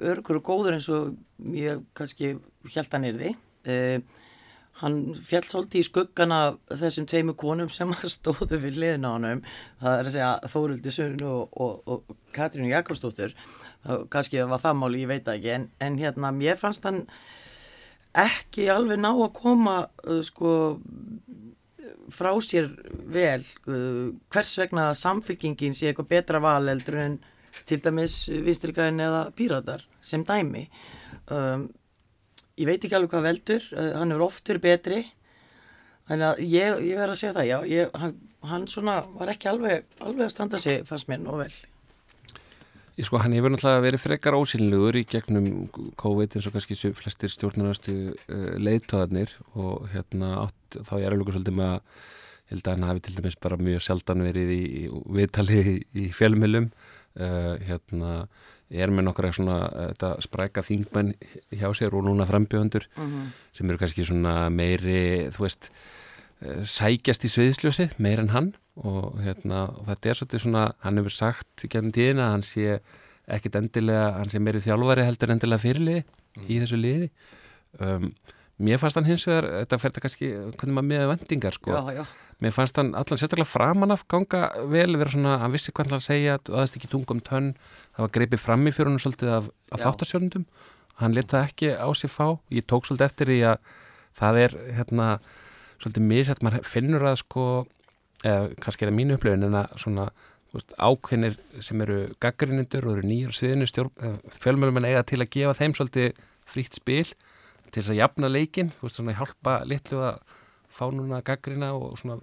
örgur og góður eins og ég kannski held er því. Uh, hann fjall svolítið í skuggana þessum tveimu konum sem stóðu við liðin á hann það er að segja Þóruldi Sörn og, og, og Katrínu Jakobsdóttur kannski var það máli, ég veit ekki. En, en hérna, mér fannst hann ekki alveg ná að koma uh, sko frá sér vel. Uh, hvers vegna samfélkingin sé eitthvað betra val eldur en til dæmis vinstrigræn eða píratar sem dæmi. Um, ég veit ekki alveg hvað veldur, uh, hann er oftur betri. Þannig að ég, ég verð að segja það, já, ég, hann, hann svona var ekki alveg, alveg að standa sig fannst mér nú vel. Ég sko, hann hefur náttúrulega verið frekar ósynlegur í gegnum COVID eins og kannski flestir stjórnarnastu uh, leiðtöðarnir og hérna átt, þá er alveg svolítið með að held að hann hafi til dæmis bara mjög sjaldan verið í, í viðtali í, í fjölmjölum uh, hérna er með nokkra svona þetta, spræka þingmenn hjá sér og núna frambjöðundur mm -hmm. sem eru kannski svona meiri þú veist eh, sækjast í sviðsljósi meir en hann og, hérna, og þetta er svolítið svona hann hefur sagt í gennum tíðina að hann sé ekkit endilega, hann sé meiri þjálfari heldur endilega fyrirliði mm. í þessu liði um, mér fannst hann hins vegar, þetta fer þetta kannski hvernig maður meða vendingar sko. Já, já. mér fannst hann allan sérstaklega framan af ganga vel, vera svona, hann vissi hvað hann segja aðeins ekki tungum tönn. Það var greipið fram í fyrir hún svolítið af, af þáttarsjónundum hann leta ekki á sig fá. Ég tók svolítið eftir því að það er hérna svolítið misætt, maður finnur að sko eða kannski er það mínu upplöfin en að svona veist, ákveðnir sem eru gaggrinundur og eru nýjur sviðinu fjölmjölum en eiga til að gefa þeim svolítið frítt spil til þess að jafna leikin, þú veist svona hjálpa litlu að fá núna gaggrina og svona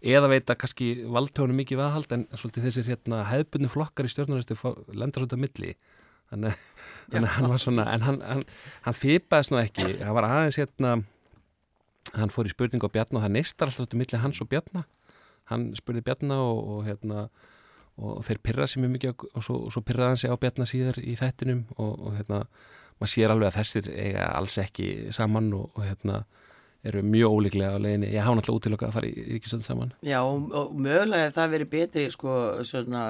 eða veit að kannski valdtöðunum mikið viðhald en svolítið þessir hérna hefðbunni flokkar í stjórnarhastu lendar svolítið á milli. Þannig að hann var svona en hann, hann, hann fýpaðist nú ekki. Hann var aðeins hérna hann fór í spurningu á Bjarnar og það neistar alltaf út í milli hans og Bjarnar hann spurði Bjarnar og, og hérna og þeir pyrra sér mjög mikið og svo, svo pyrraði hann sig á bjarna síðar í þættinum og, og hérna maður sér alveg að þessir eiga alls ekki saman og, og hérna eru mjög ólíklega á leiðinni. Ég hafa náttúrulega útilöka að fara í ríkisönd saman. Já og, mögulega ef það verið betri sko, svona,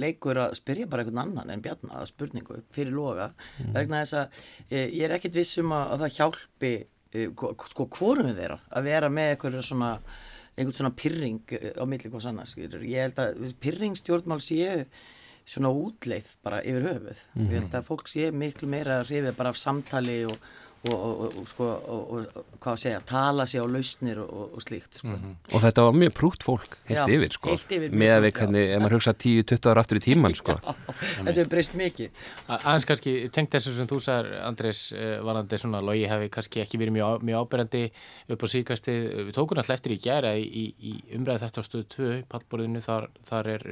leikur að spyrja bara einhvern annan en bjarna spurningu fyrir loga mm. vegna þess að ég, ég er ekkit vissum að, að það hjálpi sko hvorum við þeirra að vera með eitthvað svona einhvern svona pyrring á milli hvers annars. Ég held að pyrringstjórnmál séu svona útleið bara yfir höfuð. Mm -hmm. Ég held að fólk sé miklu meira hrifið bara af samtali og og, og, og, sko, og hvað að segja, tala sér á lausnir og slíkt sko. mm -hmm. og þetta var mjög prútt fólk heilt já, yfir, sko. heilt yfir með að við hvernig, ef maður hugsa 10-20 ára aftur í tíman sko. já, þetta er breyst mikið aðeins kannski, tengt þessu sem þú sagðar Andrés, eh, varandi svona logi hefði kannski ekki verið mjög, mjög ábyrjandi upp á síkasti, við tókum alltaf eftir í gæra í, í, í umræðu þetta á stöðu 2 pallborðinu, þar, þar er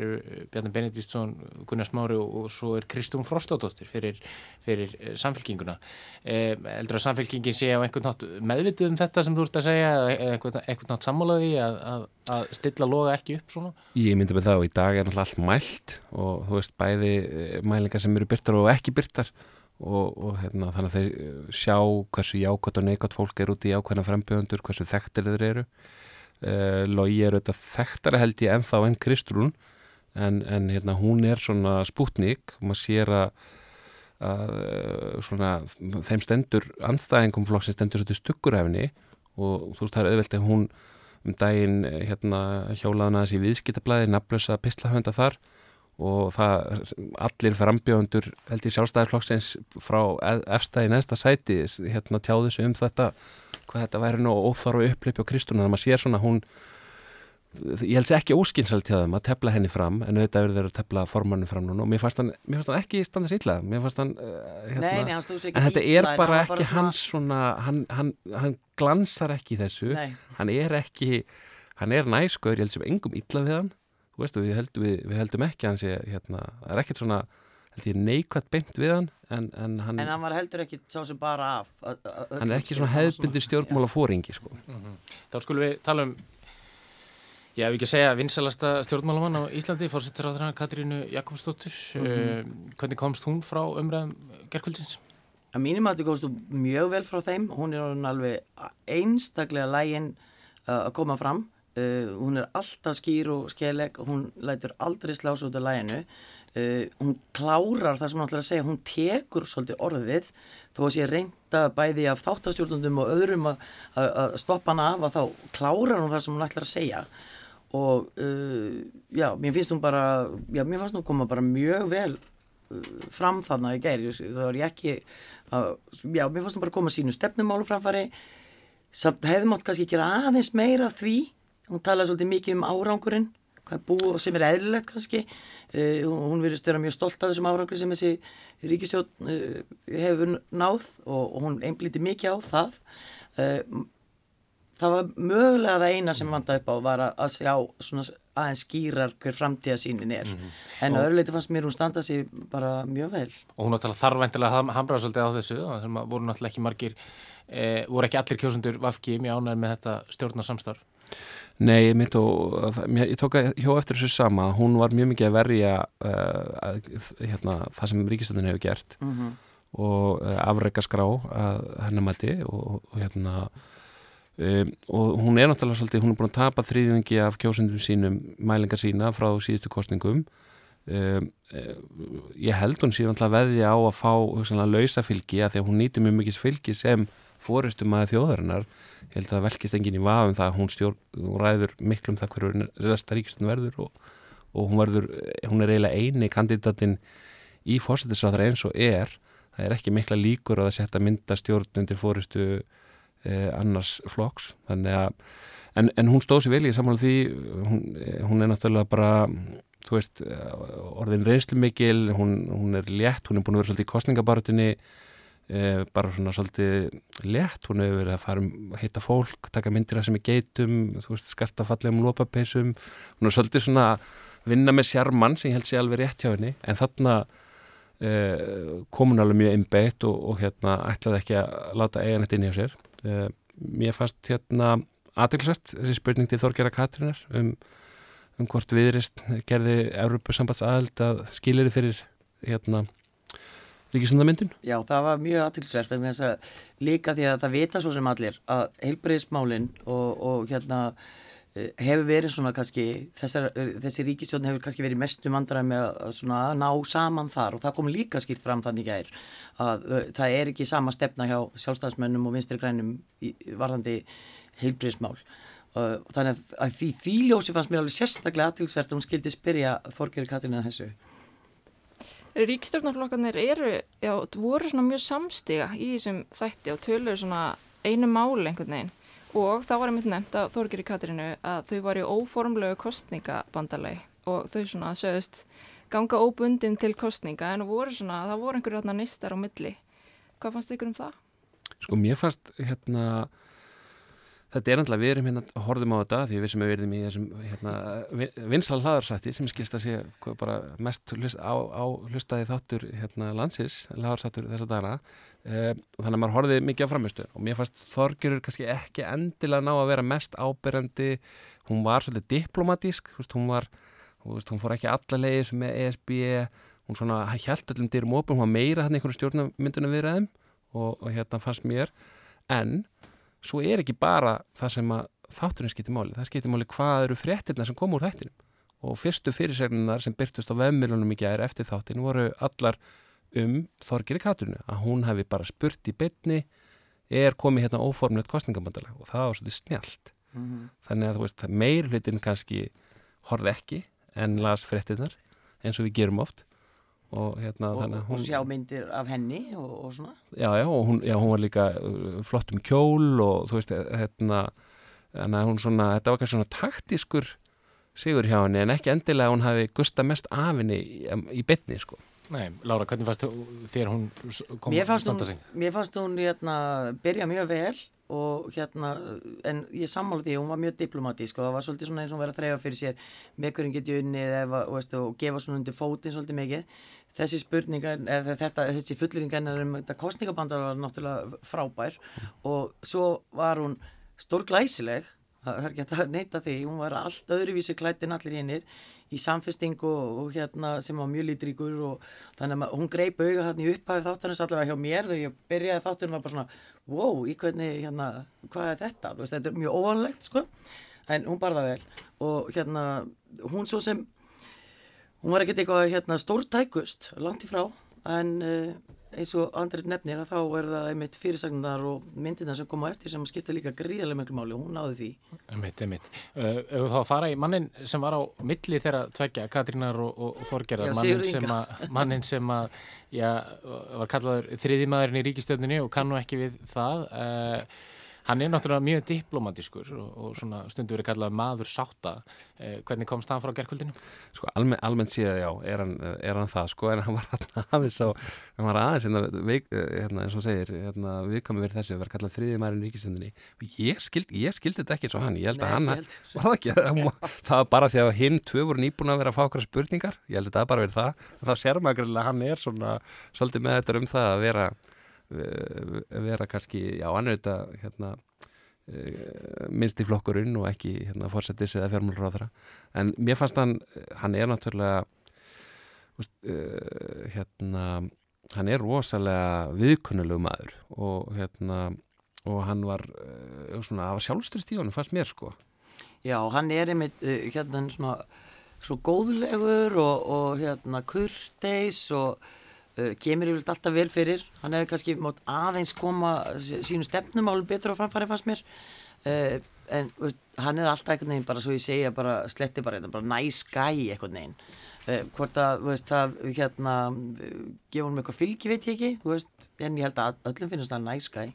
Bjarni Benediktsson, Gunnar Smári og svo er Kristún Frostadóttir fyrir, fyrir eh, samfélkinguna eh, heldur að samfélkingin sé á einhvern nátt meðvitið um þetta sem þú ert að segja eða einhvern, einhvern nátt sammálaði að, að, að stilla loga ekki upp svona? Ég myndi með og í dag er náttúrulega allt mælt og þú veist bæði eh, mælingar sem eru byrtar og ekki byrtar og, og hérna, þannig að þeir eh, sjá hversu jákvæmt og neikvæmt fólk er úti í ákveðna frambjöðundur, hversu þekktir þeir eru uh, Logi er auðvitað þekktara held ég ennþá enn Kristrún en, en hérna, hún er svona spútnik og maður sér að að eh, svona, þeim stendur anstæðingum flokksins stendur svolítið stugguræfni og þú veist það er auðvelt ef hún um daginn eh, hérna, hjólaðan aðeins í viðskiptablaði nafnlösa pislahönda þar og það allir frambjóðundur held ég sjálfstæðarflokksins frá efstæði næsta sæti hérna tjáðu þessu um þetta hvað þetta væri nú óþáru upplöpi á Kristúna þannig að maður sér svona hún ég held sér ekki óskynsalt hjá þeim að tepla henni fram en auðvitað eru þeir að tepla formannu fram núna og mér fannst hann, mér fannst hann ekki standa sýtla mér fannst hann uh, hérna, Nei, nei, hann en þetta er bara ekki bara hans svona, hann, hann, hann glansar ekki þessu nei. hann er ekki hann er næskur, ég held sem engum illa við hann veistu, við, heldum, við, við heldum ekki hans ég, hérna, það er ekkert svona held ég neikvægt beint við hann en, en, hann, en hann var heldur ekki sá sem bara af hann er ekki svona hefðbundir stjórnmála fóringi sko. mm -hmm. þá skulum við tala um Ég hef ekki að segja vinsalasta stjórnmálamann á Íslandi, fórsættisráður Katrínu Jakobsdóttir. Mm -hmm. uh, hvernig komst hún frá umræðum gerðkvöldsins? Að mínum að þú komst mjög vel frá þeim. Hún er alveg einstaklega lægin uh, að koma fram. Uh, hún er alltaf skýr og skeleg og hún lætur aldrei slás út af læginu. Hún klárar það sem hún ætlar að segja. Hún tekur svolítið orðið þó að sé reynda bæði af þáttastjórnundum og öðrum að stoppa hana af að þá klárar hún það sem hún ætlar að segja og uh, já, mér finnst hún bara já, mér fannst hún koma bara mjög vel uh, fram að ég gæri þá er ég ekki uh, já, mér fannst hún bara koma sínu stefnumálu framfari samt hefði mátt kannski gera aðeins meira því. Hún talaði svolítið mikið um árangurinn hvað búið sem er eðlilegt kannski. Uh, hún verið störa mjög stolt af þessum árangur sem þessi ríkistjón uh, hefur náð og, og hún einblíti mikið á það. Uh, það var mögulega það eina sem vanda upp á var að sjá svona aðeins skýrar hver framtíðasínin er mm -hmm. en öðruleiti fannst mér hún standa sér bara mjög vel og hún náttúrulega að hamra svolítið á þessu það voru náttúrulega ekki margir e, voru ekki allir kjósundur vafki mjög ánæður með þetta stjórnarsamstarf Nei, ég mitt og ég tók að hjó eftir þessu sama hún var mjög mikið að verja uh, að, hérna, það sem ríkistöndin hefur gert mm -hmm. og uh, afreika skrá að hennar mæti og, og hérna Um, og hún er náttúrulega svolítið, hún er búin að tapa þrýðungi af kjósundum sínum, mælingar sína frá síðustu kostningum um, ég held hún síðan alltaf veði á að fá lausafylgi að því að hún nýtur mjög mikið fylgi sem fóristum að þjóðarinnar. Ég held að það velkist engin í vafum það að hún, stjórn, hún ræður miklu um það hverju resta ríkistun verður og, og hún, verður, hún er eiginlega eini kandidatin í fórsættisráðar eins og er. Það er ekki mikla líkur að setja mynda stjórn undir fóristu eh, annars flokks. Að, en, en hún stóð sér vel í samanlega því. Hún, hún er náttúrulega bara þú veist, orðin reynslu mikil hún, hún er létt, hún er búin að vera svolítið í kostningabarutinni eh, bara svona svolítið létt. Hún hefur verið að fara um að hitta fólk taka myndir að sem er geitum, þú veist skarta fallegum lópapeisum, hún er svolítið svona vinna með sjarmann sem ég held sé alveg rétt hjá henni, en þarna eh, kom hún alveg mjög innbeitt og, og hérna ætlaði ekki að láta eigan þetta inn hjá sér uh, mér fannst hérna aðeinsvært þessi spurning til Þorgjara Katrínar um um hvort viðrist gerði Európa-sambands aðeld að skilir fyrir hérna ríkisundamyndin? Já, það var mjög aðtilsverð vegna þess að líka því að það vita svo sem allir að heilbreyðismálinn og, og hérna hefur verið svona kannski þessar, þessi ríkistjórn hefur kannski verið mestu mandræð með að ná saman þar og það kom líka skýrt fram þannig gær að uh, það er ekki sama stefna hjá sjálfstæðismennum og vinstri grænum varðandi heilbreyðismál uh, þannig að því því ljósi fannst mér alveg sérstaklega aðtilsverð að hún skildi spyrja Þorgeri Katrina þessu. Ríkistjórnarflokkarnir eru, já, voru svona mjög samstiga í þessum þætti og töluðu svona einu máli einhvern veginn og það var einmitt nefnt að Þorgir í Katrinu að þau var í óformlegu kostningabandalagi og þau svona sögust ganga óbundin til kostninga en voru svona, það voru einhverju hérna nistar á milli. Hvað fannst ykkur um það? Sko mér fannst hérna Þetta er náttúrulega, við erum hérna, horfum á þetta því við sem við verðum í þessum hérna, vinsal hlaðarsætti sem skilst að sé bara mest hlust, á, á hlustaði þáttur hérna, landsins, hlaðarsættur þessa dana e, þannig að maður horfið mikið á framistu og mér fannst Þorgjörur kannski ekki endilega ná að vera mest ábyrjandi hún var svolítið diplomatísk hún var, hún fór ekki alla leiðis með ESB hún svona held öllum dyrum opum, hún var meira hann einhverju stjórnmyndunum viðræðum og, og hérna fannst mér. En svo er ekki bara það sem að þátturinn skiptir máli, það skiptir máli hvað eru fréttirna sem kom úr þættinum. Og fyrstu fyrirseglunar sem byrtust á vefnmilunum í gæri eftir þáttin voru allar um Þorgir í Katurinu að hún hefði bara spurt í bytni er komið hérna óformlegt kostningabandalega og það var svolítið snjált mm -hmm. þannig að þú veist, meir hlutin kannski horfði ekki en las fréttirnar eins og við gerum oft og, hérna, og, hún, og sjá myndir af henni og, og svona. Já, já, og hún, já, hún var líka uh, flott um kjól og þú veist, hérna hún svona, þetta var kannski svona taktískur sigur hjá henni en ekki endilega hún hafi gusta mest af henni í, í betni, sko. Nei, Lára, hvernig fannst þér hún kom mér fannst hún, mér fannst hún hérna, byrja mjög vel og hérna, en ég sammála því hún var mjög diplomatísk og það var svolítið svona eins og verið að þreyfa fyrir sér með hverjum getið unnið eða, og, veist, og gefa svona undir fótinn svolítið mikið þessi spurningar, eða þetta, þessi fulleringar um þetta kostningabandar var náttúrulega frábær og svo var hún stór glæsileg það er ekki að neyta því, hún var allt öðruvísi klætt en allir hinnir í samfestingu og, og hérna sem var mjög lítríkur og þannig að hún greip auga þarna í upphæfi þáttanins allavega hjá mér þegar ég byrjaði þáttanum var bara svona wow, í hvernig, hérna, hvað er þetta? Veist, þetta er mjög óvanlegt, sko en hún barða vel og hérna hún svo sem hún var ekkert eitthvað hérna stórtækust langt í frá en uh, eins og andrið nefnir að þá er það einmitt fyrirsagnar og myndirna sem koma eftir sem skipta líka gríðarlega mjög máli og hún náði því. Einmitt, einmitt. Uh, ef þú þá að fara í mannin sem var á milli þeirra tveggja, Katrínar og, og, Þorgerðar, mannin sem, að, var kallaður þriðimaðurinn í ríkistöndinni og kannu ekki við það. Uh, Hann er náttúrulega mjög diplomatískur og, og svona stundu verið kallað maður sátta. Eh, hvernig komst það frá gerðkvöldinu? Sko almen, almennt síðan já, er hann, er hann það sko en hann var aðeins á, hann var aðeins hérna, veik, hérna eins og segir, hérna viðkomi verið þessi að vera kallað þriði mærin í ríkisendinni. Ég skildi skild þetta ekki eins og hann, ég held að hann, held. var það ekki, það var bara því að hinn tvö voru nýbúin að vera að fá okkar spurningar, ég held að það bara verið það, þá sér maður að hann er svona svolítið með þetta um það að vera vera kannski, já, hann þetta hérna, uh, minnst í flokkurinn og ekki hérna, fórsetis eða fjármálur á þeirra en mér fannst hann, hann er náttúrulega veist, uh, hérna hann er rosalega viðkunnulegu maður og hérna og hann var, svona, var sjálfstrist í honum fannst mér sko. Já, hann er einmitt hérna svona svo góðlegur og, og hérna kurteis og uh, kemur yfirlega alltaf vel fyrir. Hann hefði kannski mót aðeins koma sínu stefnum álum betur á framfæri fannst mér. Uh, en veist, hann er alltaf einhvern veginn bara svo ég segja bara sletti bara, bara næs gæi einhvern veginn. Uh, hvort að veist, það hérna gefa hann eitthvað fylgi veit ég ekki veist, en ég held að öllum finnst það næs gæi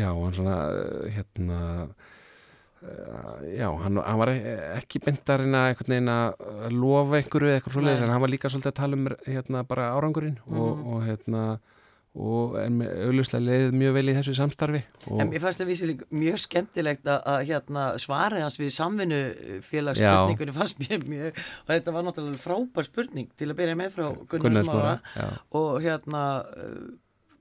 Já, hann svona hérna Eh, já, hann, hann var ekki byndarinn að einhvern veginn að lofa einhverju eða eitthvað svolítið en hann var líka svolítið að tala um hérna, bara árangurinn mm. og, og hérna og auðvuslega leiðið mjög vel í þessu samstarfi En ég fannst það vísileg mjög skemmtilegt að, að hérna, svara hans við samvinnu félagsspurningunni fannst mér mjög og þetta var náttúrulega frábær spurning til að byrja með frá Gunnar Smára og hérna uh,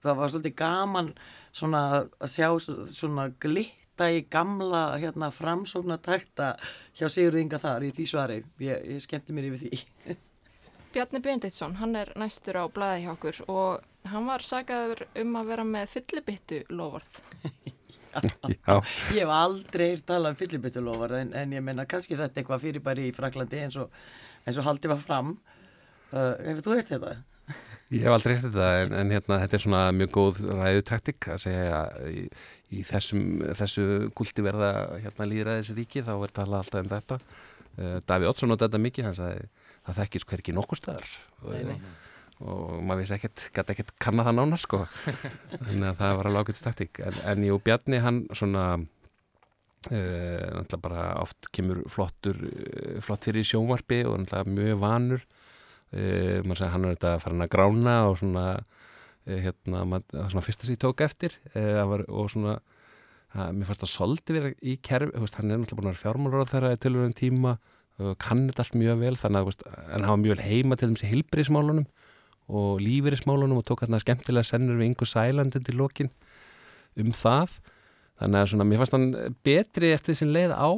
það var svolítið gaman svona að sjá svona glitt detta í gamla hérna, framsóknatakta hjá Sigurð Inga þar í því svari. Ég, ég skemmti mér yfir því. Bjarni Benditsson, hann er næstur á blæði hjá okkur og hann var sagaður um að vera með fyllibittu lovarð. Já. Ég hef aldrei talað um fyllibittu lovarð en, en ég menna kannski þetta eitthvað fyrirbæri í Fraklandi eins og, eins og haldið var fram. Uh, hefur þú eitt þetta? Ég hef aldrei eftir þetta en, en hérna, þetta er svona mjög góð ræðutaktik að segja í, í þessum, þessu gulti verða hérna, líðræðis ríki þá er talað alltaf um þetta. Uh, Daví Oddsson á þetta mikið, hann sagði það þekkist hverki nokkur staðar. Og, og maður vissi ekkert, gæti ekkert kanna það nánar sko. Þannig að það var alveg ákveðt staktík en, en jú, Bjarni hann svona uh, náttúrulega bara oft kemur flottur uh, flott fyrir sjónvarpi og náttúrulega mjög vanur. Maður segir hann er þetta að fara hann að grána og svona hérna, maður, svona fyrsta sem ég tók eftir var, og svona að, mér fannst það soldi verið í kerfi, hann er náttúrulega búin að vera fjármálur á þeirra í tölvörum tíma kann þetta allt mjög vel þannig að hann hafa mjög heima til þessi hilbriðsmálunum og lífeyrismálunum og tók hérna skemmtilega sennur við yngur sælandu til lokin um það þannig að svona, mér fannst hann betri eftir þessin leið á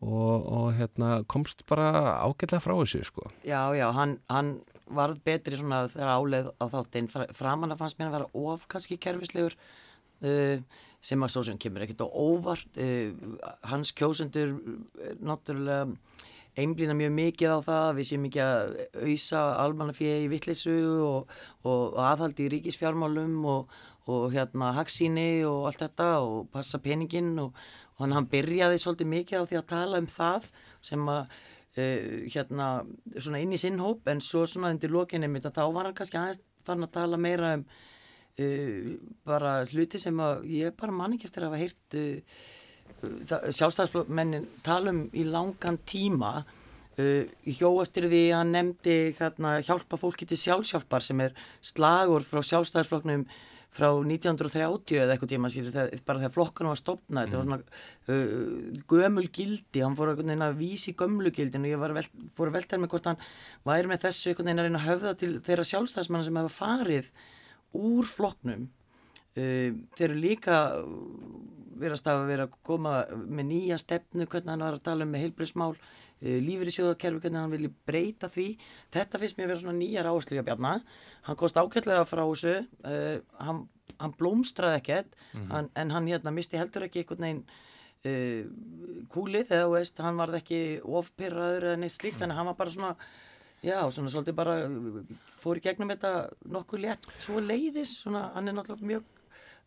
og, og hérna, komst bara ágætlega frá þessu sko. Já, já, hann, hann varð betri svona þegar áleið á þáttinn. Framann að fannst mér að vera of kannski kerfislegur uh, sem að svo sem kemur ekkert á óvart. Uh, hans kjósendur uh, náttúrulega einblýna mjög mikið á það, við séum mikið að auðsa almannafíði í vittlisu og, og, og aðhaldi í ríkisfjármálum og, og hérna hagsíni og allt þetta og passa peningin og hann byrjaði svolítið mikið á því að tala um það sem að uh, hérna svona inn í sinnhóp en svo svona undir lokinni mitt að þá var hann kannski aðeins fann að tala meira um uh, bara hluti sem að ég bara man ekki eftir að hafa heyrt uh, sjálfstæðsmennin talum í langan tíma hjó eftir því að nefndi þarna hjálpa fólki til sjálfsjálfar sem er slagur frá sjálfstæðsflokknum frá 1930 eða eitthvað tíma sér bara þegar flokkanum var stopnað mm. þetta var svona uh, gömul gildi hann fór að vísi gömlu gildin og ég vel, fór að velta með hvort hann væri með þessu einhvern veginn að reyna að höfða til þeirra sjálfstæðsmanna sem hefa farið úr flokknum uh, þeir eru líka verðast að vera að koma með nýja stefnu, hvernig hann var að tala um með heilbreyðsmál, uh, eh, lífyrirsjóðakerfi, hvernig hann vilji breyta því. Þetta finnst mér að vera svona nýjar áslíka bjarna. Hann kosti ákveðlega frá þessu, uh, hann, hann blómstraði ekkert, mm -hmm. hann, en hann hérna misti heldur ekki einhvern veginn uh, kúlið eða veist, hann varð ekki ofpyrraður eða neitt slíkt, þannig að hann var bara svona Já, svona svolítið bara fór í gegnum þetta nokkuð létt svo leiðis, svona hann er náttúrulega mjög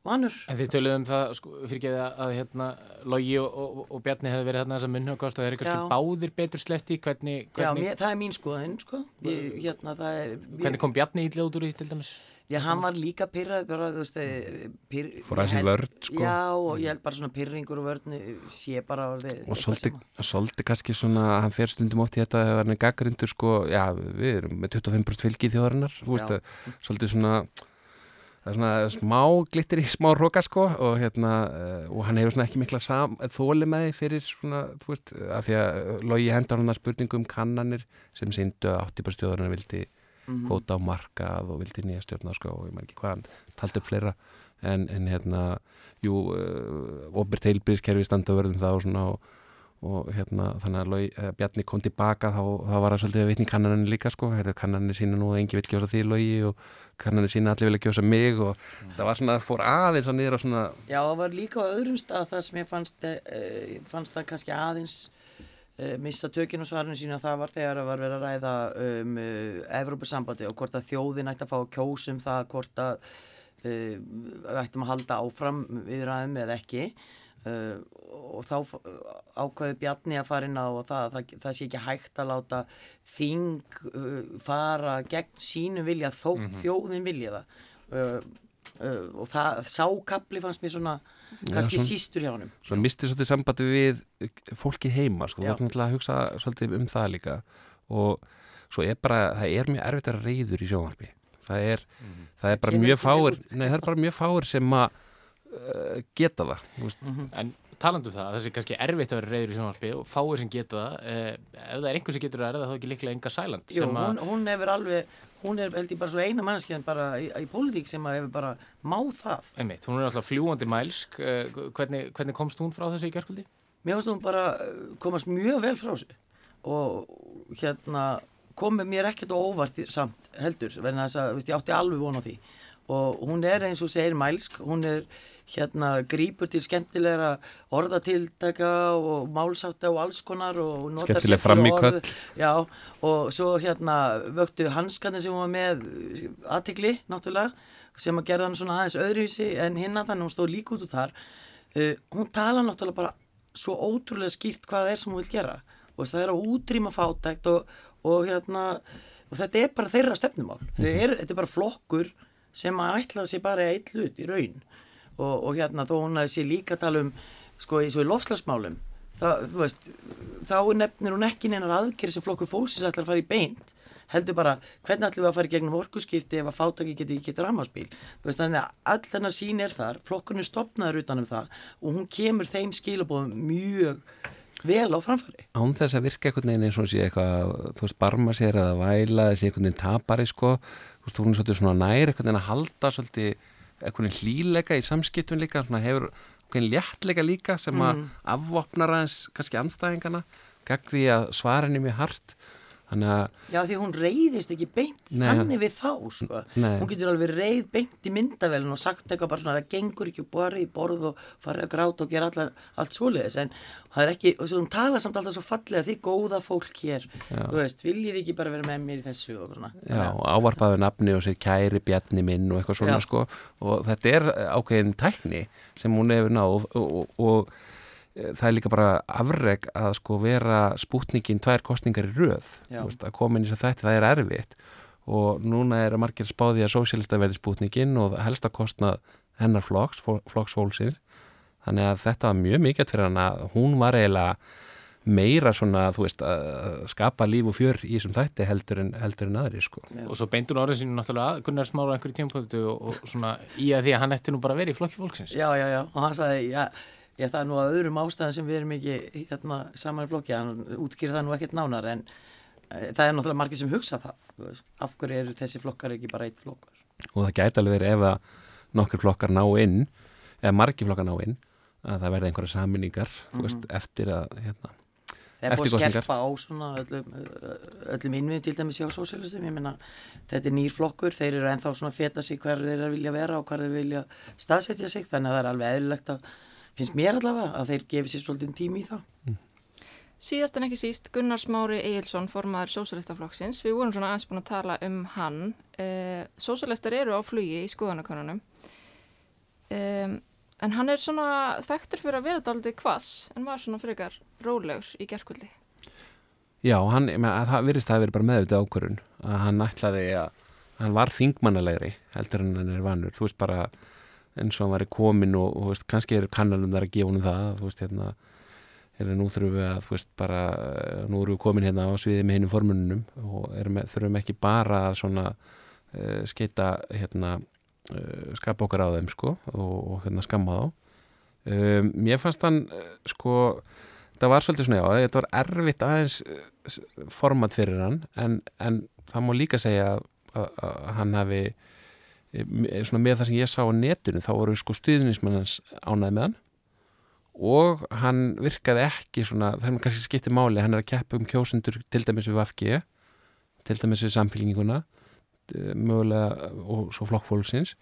vanur. En þið töluðum það, sko, fyrir ekki að, að hérna, Lógi og, og, og Bjarni hefði verið hérna þess að munnhugast og það er eitthvað báðir betur sletti, hvernig... hvernig... Já, mér, það er mín skoðin, sko. Ég, hérna, er, hvernig kom Bjarni út úr því til dæmis? Já, hann var líka pyrrað, bara, þú veist, eh, pyr, fór aðeins í vörd, sko. Já, og ég held bara svona pyrringur og vörd sé bara á því. Og svolítið kannski svona, hann fer stundum oft í þetta að hann er gaggrindur, sko, já, við erum með 25% fylgi í þjóðarinnar, þú veist, svolítið svona það er svona smá glittir í smá hróka sko og hérna uh, og hann hefur svona ekki mikla þóli með því fyrir svona, þú veist, að því að logi hendar hann að spurningum kannanir sem síndu að 80% stjórnarnar vildi mm -hmm. hóta á markað og vildi nýja stjórnar sko og ég maður ekki hvað hann taldi upp fleira en, en hérna, jú eh, Óbert Heilbríðskerfi standa verðum það og svona og og hérna þannig að Lói, Bjarni kom tilbaka þá, þá var það svolítið að vitni kannaninn líka sko, hérna kannaninn sína nú engi vil gjósa því Lói og kannaninn sína allir vilja gjósa mig og mm. það var svona, fór aðeins að á svona Já, það var líka á öðrum stað það sem ég fannst, uh, fannst það kannski aðeins uh, missa tökinu svarinu sína það var þegar það var verið að ræða um Evrópussambandi og hvort að þjóðin ætti að fá kjósum það hvort að ættum að halda áfram viðræðum eða ekki Uh, og þá ákvaði Bjarni að fara inn á það, það, það sé ekki hægt að láta þing uh, fara gegn sínu vilja þó mm -hmm. þjóðin vilja það. Uh, og það sákabli fannst mér svona kannski ja, sístur hjá hann Svo misti svolítið sambandi við fólki heima sko, það er náttúrulega að hugsa svolítið um það líka. Og svo er bara, það er mjög erfitt að reyður í sjónvarpi. Það er, mm -hmm. það er bara mjög fáir nei það er bara mjög fáir sem að geta það mm -hmm. En talandu um það, þessi kannski erfitt að vera reyður í sjónvarpi og fáir sem geta það eh, ef það er einhver sem getur að erða þá ekki líklega enga sæland Jú, hún, hún hefur alveg hún er held ég bara svo eina mannskja bara í, í pólitík sem að hefur bara máð það. Einmitt, hún er alltaf fljúandi mælsk. Eh, hvernig, hvernig komst hún frá þessu í gerkvöldi? Mér finnst hún bara eh, komast mjög vel frá þessu og hérna komið mér ekkert óvart samt heldur, verðin að þess að ég átti alveg von á því. Og hún er eins og segir mælsk, hún er hérna grípur til skemmtilegra orðatiltaka og málsátta og alls konar og notar Skemmtileg framíköll Já, og svo hérna vöktu hanskarnir sem var með aðtikli, náttúrulega sem að gera hann svona aðeins öðruvísi en hinna þannig hún stóð líka út úr þar. Uh, hún tala náttúrulega bara svo ótrúlega skýrt hvað það er sem hún vil gera. Og það er að útrýma fátækt og, og hérna og þetta er bara þeirra stefnumál. Mm -hmm. er, þetta er bara flokkur sem að ætla sér bara eitt hlut í raun og, og hérna þó hún að sé líka tala um sko í svo í lofslagsmálum þá, veist, þá nefnir hún ekki neinar aðgerð sem flokkur fólksins ætlar að fara í beint heldur bara hvernig ætlum við að fara í gegnum orkuskipti ef að fátaki geti ekki dramaspíl þannig að all hennar sín er þar flokkurinn stopnaður utanum það og hún kemur þeim skilabóðum mjög vel á framfæri. Án þess að virka einhvern veginn eins og sé eitthvað, þú veist, barma sér eða væla, þessi einhvern veginn tapari sko, þú veist, hún er svolítið svona nær einhvern veginn að halda svolítið veginn hlíleika í samskiptun líka hefur veginn léttleika líka sem að mm. afvopnar aðeins kannski anstæðingana gegn því að svarinni mjög hart Já því hún reyðist ekki beint Nei. þannig við þá sko. hún getur alveg reyð beint í myndavelin og sagt eitthvað bara svona það gengur ekki bara í borð og farið að gráta og gera allar, allt svoleiðis en það er ekki, og svo hún tala samt alltaf svo fallega því góða fólk hér þú veist, viljið ekki bara vera með mér í þessu og svona Já, ávarpaðu nafni og sér kæri bjarni minn og eitthvað svona Já. sko og þetta er ákveðin tækni sem hún hefur náð og, og, og það er líka bara afreg að sko vera spútningin tvær kostningar í röð veist, að koma inn í þess að þetta það er erfitt og núna er að margir spáði að sósélista verði spútningin og helst að kostna hennar flokks, flokks hólsins þannig að þetta var mjög mikilvægt fyrir hann að hún var eiginlega meira svona, þú veist, að skapa líf og fjör í þessum þætti heldur en, heldur en aðri, sko. Já. Og svo beintur orðið sínu náttúrulega Gunnar Smára einhverju tímpötu og, og svona í að því að hann ætti nú bara verið í flokki fólksins. Já, já, já, og hann sagði, já, Já, það er nú að öðrum ástæðan sem við erum ekki hérna, saman í flokki, hann útskýr það nú ekkert nánar en e, það er náttúrulega margir sem hugsa það. Af hverju eru þessi flokkar ekki bara eitt flokkar? Og það gæti alveg verið ef að nokkur flokkar ná inn, eða margir flokkar ná inn, að það verði einhverja saminningar mm -hmm. veist, eftir að, hérna, Það er búin að skerpa á svona öllum, öllum innvið til dæmis hjá sósélistum, ég menna þetta er nýr flokkur, þeir eru ennþá svona að feta sig hver þeir vilja vera og hver þeir vilja staðsetja sig, þannig að það er alveg eðlilegt að finnst mér allavega að þeir gefi sér svolítið tími í það. Mm. Síðast en ekki síst Gunnar Smári Egilson formaður Sósalistaflokksins. Við vorum svona aðeins búin að tala um hann. Eh, Sósalistar eru á flugi í skoðanakonunum. Eh, en hann er svona þekktur fyrir að vera aldrei kvass en var svona frekar rólegur í gerðkvöldi. Já, hann, með, það virðist að það verið bara meðvitað ákvörun að hann ætlaði að hann var þingmannalegri heldur en hann er vanur. Þú veist bara eins og hann var í komin og, og veist, kannski er kannalum þar að gefa honum það þú veist hérna er nú þurfum við að þú veist bara nú erum við komin hérna á sviði með hinnum formununum og með, þurfum ekki bara að svona uh, skeita hérna uh, skapa okkar á þeim sko og, og hérna skamma þá. Um, ég fannst hann sko það var svolítið svona já þetta var erfitt aðeins format fyrir hann en, en það má líka segja að, að, að hann hafi svona með það sem ég sá á netinu þá voru sko stuðnismannans ánæði með hann. Og hann virkaði ekki svona, það er kannski skiptið máli hann er að keppa um kjósendur til dæmis við Vafgi til dæmis við samfélgninguna mögulega og svo flokkfólksins